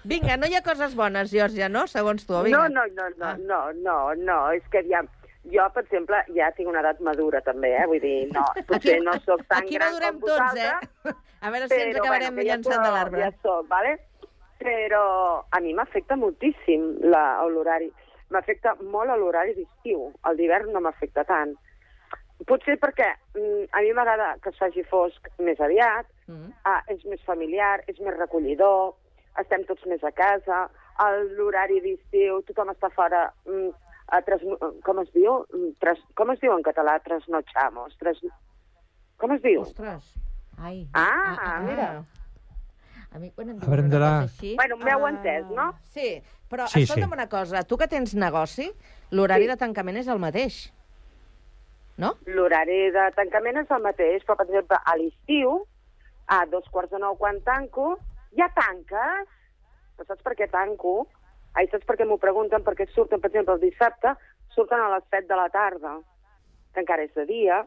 Vinga, no hi ha coses bones, Georgia, no? Segons tu, vinga. No, no, no, no, no, no, no, és que aviam, Jo, per exemple, ja tinc una edat madura, també, eh? Vull dir, no, potser no sóc tan Aquí gran madurem com tots, vosaltres, eh? A veure si ens però, acabarem que ja llançant soc- de l'arbre. Ja soc, vale? Però a mi m'afecta moltíssim l'horari. M'afecta molt l'horari d'estiu. El d'hivern no m'afecta tant. Potser perquè mm, a mi m'agrada que es faci fosc més aviat, Mm. ah, és més familiar, és més recollidor, estem tots més a casa, a l'horari d'estiu tothom està fora... Mm, a tres, com es diu? Mm, Tres, com es diu en català? Trasnochamos. Tres, com es diu? Ostres. Ai. Ah, mira. A mi quan em diuen una cosa així... Bueno, m'heu ah, entès, no? Sí, però Sí, escolta'm sí. una cosa. Tu que tens negoci, l'horari Sí. de tancament és el mateix. No? L'horari de tancament és el mateix, però, per exemple, a l'estiu, a dos quarts de nou quan tanco, ja tanques. Però saps per què tanco? Ai, saps per què m'ho pregunten? Perquè surten, per exemple, el dissabte, surten a les 7 de la tarda, que encara és de dia,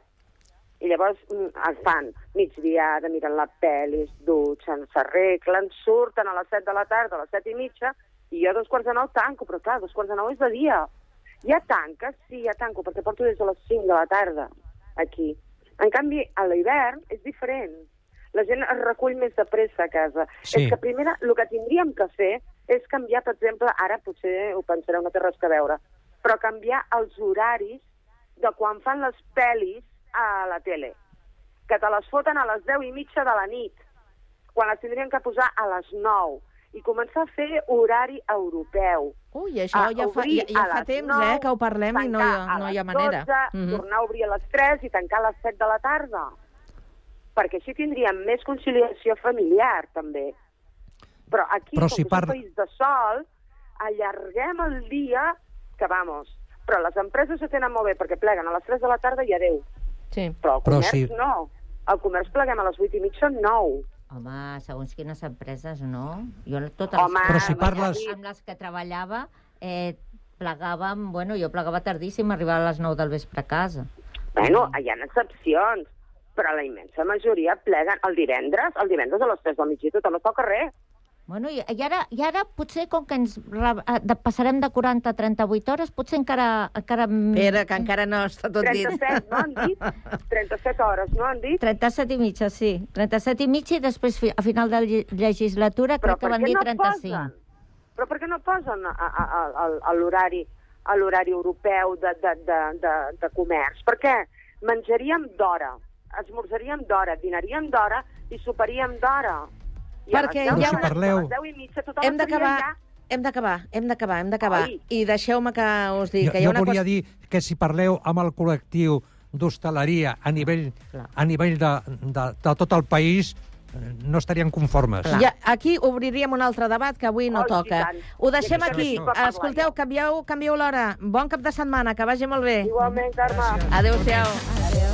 i llavors mm, es fan migdiada, miren la pel·li, es dutxen, s'arreglen, surten a les 7 de la tarda, a les 7 i mitja, i jo a dos quarts de nou tanco, però clar, dos quarts de nou és de dia. Ja tanques? Sí, ja tanco, perquè porto des de les 5 de la tarda aquí. En canvi, a l'hivern és diferent. La gent es recull més de pressa a casa. Sí. És que primera, el que tindríem que fer és canviar, per exemple, ara potser ho pensareu, no té res que veure, però canviar els horaris de quan fan les pel·lis a la tele. Que te les foten a les 10 i mitja de la nit, quan les tindrien que posar a les 9 i començar a fer horari europeu. Ui, això A ja fa, ja, ja a fa temps, 9, eh, que ho parlem i no hi ha, no a hi ha manera. 12, Mhm. tornar a obrir a les 3 i tancar a les 7 de la tarda. Perquè així tindríem més conciliació familiar, també. Però aquí, Però com si que par- és un país de sol, allarguem el dia que, vamos, però les empreses ho tenen molt bé perquè pleguen a les 3 de la tarda i adeu. Sí. Però el Però comerç si- no. El comerç pleguem a les 8 i mitja, 9. Home, segons quines empreses, no? Jo totes Home, Però si parles- les- amb les que treballava, eh, plegàvem, bueno, jo plegava tardíssim, arribava a les 9 del vespre a casa. Bueno, hi ha excepcions, però la immensa majoria pleguen el divendres, el divendres a les 3 del migdia tothom està al carrer. Bueno, i, i, ara, I ara potser, com que ens re, eh, de, passarem de 40 a 38 hores, potser encara... encara Espera, que encara no està tot dit. 37, no han dit? 37 hores, no han dit? 37 i mitja, sí. 37 i mitja i després fi- a final de lle- legislatura crec que van dir no 35. Posen? Però per què no posen a, a, a, a, a l'horari a l'horari europeu de, de, de, de, de comerç? Per què? Menjaríem d'hora, esmorzaríem d'hora, dinaríem d'hora i soparíem d'hora. I Perquè 10 hi ha de una- la- a les 10 i mitja tothom Hem d'acabar, ja... hem d'acabar, hem d'acabar, hem d'acabar. I deixeu-me que us digui Jo, que hi ha jo una volia cosa... dir que si parleu amb el col·lectiu d'hostaleria a nivell, a nivell de, de, de tot el país, eh, no estarien conformes. Ja, aquí obriríem un altre debat que avui no Oh, toca. Ho deixem aquí Escolteu, canvieu, canvieu l'hora. Bon cap de setmana, que vagi molt bé. Igualment, Carme. Adéu-siau.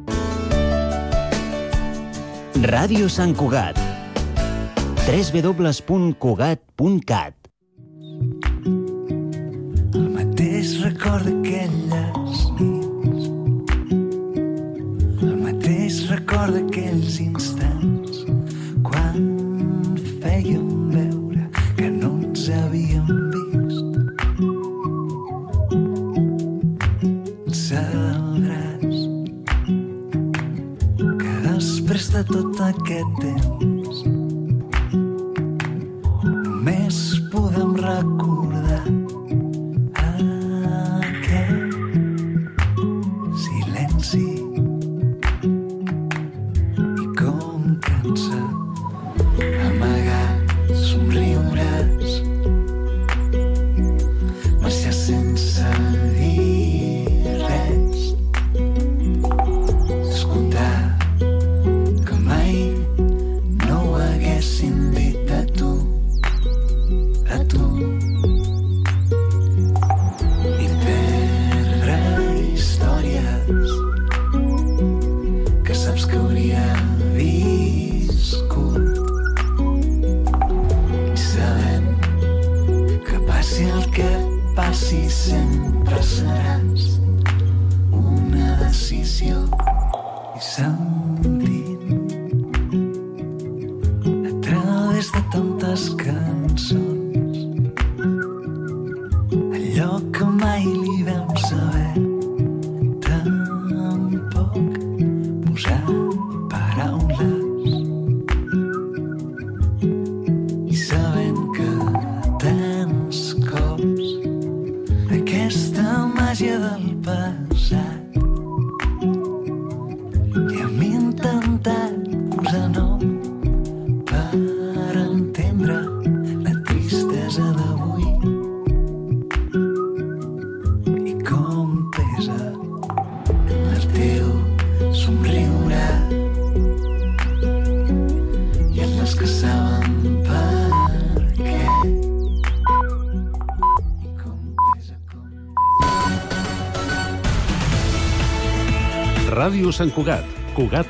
Ràdio Sant Cugat. www.cugat.cat El mateix record d'aquelles nits El mateix record d'aquells instants quan fèiem veure que no ens havíem de tot aquest temps. Només podem recordar Sant Cugat, Cugat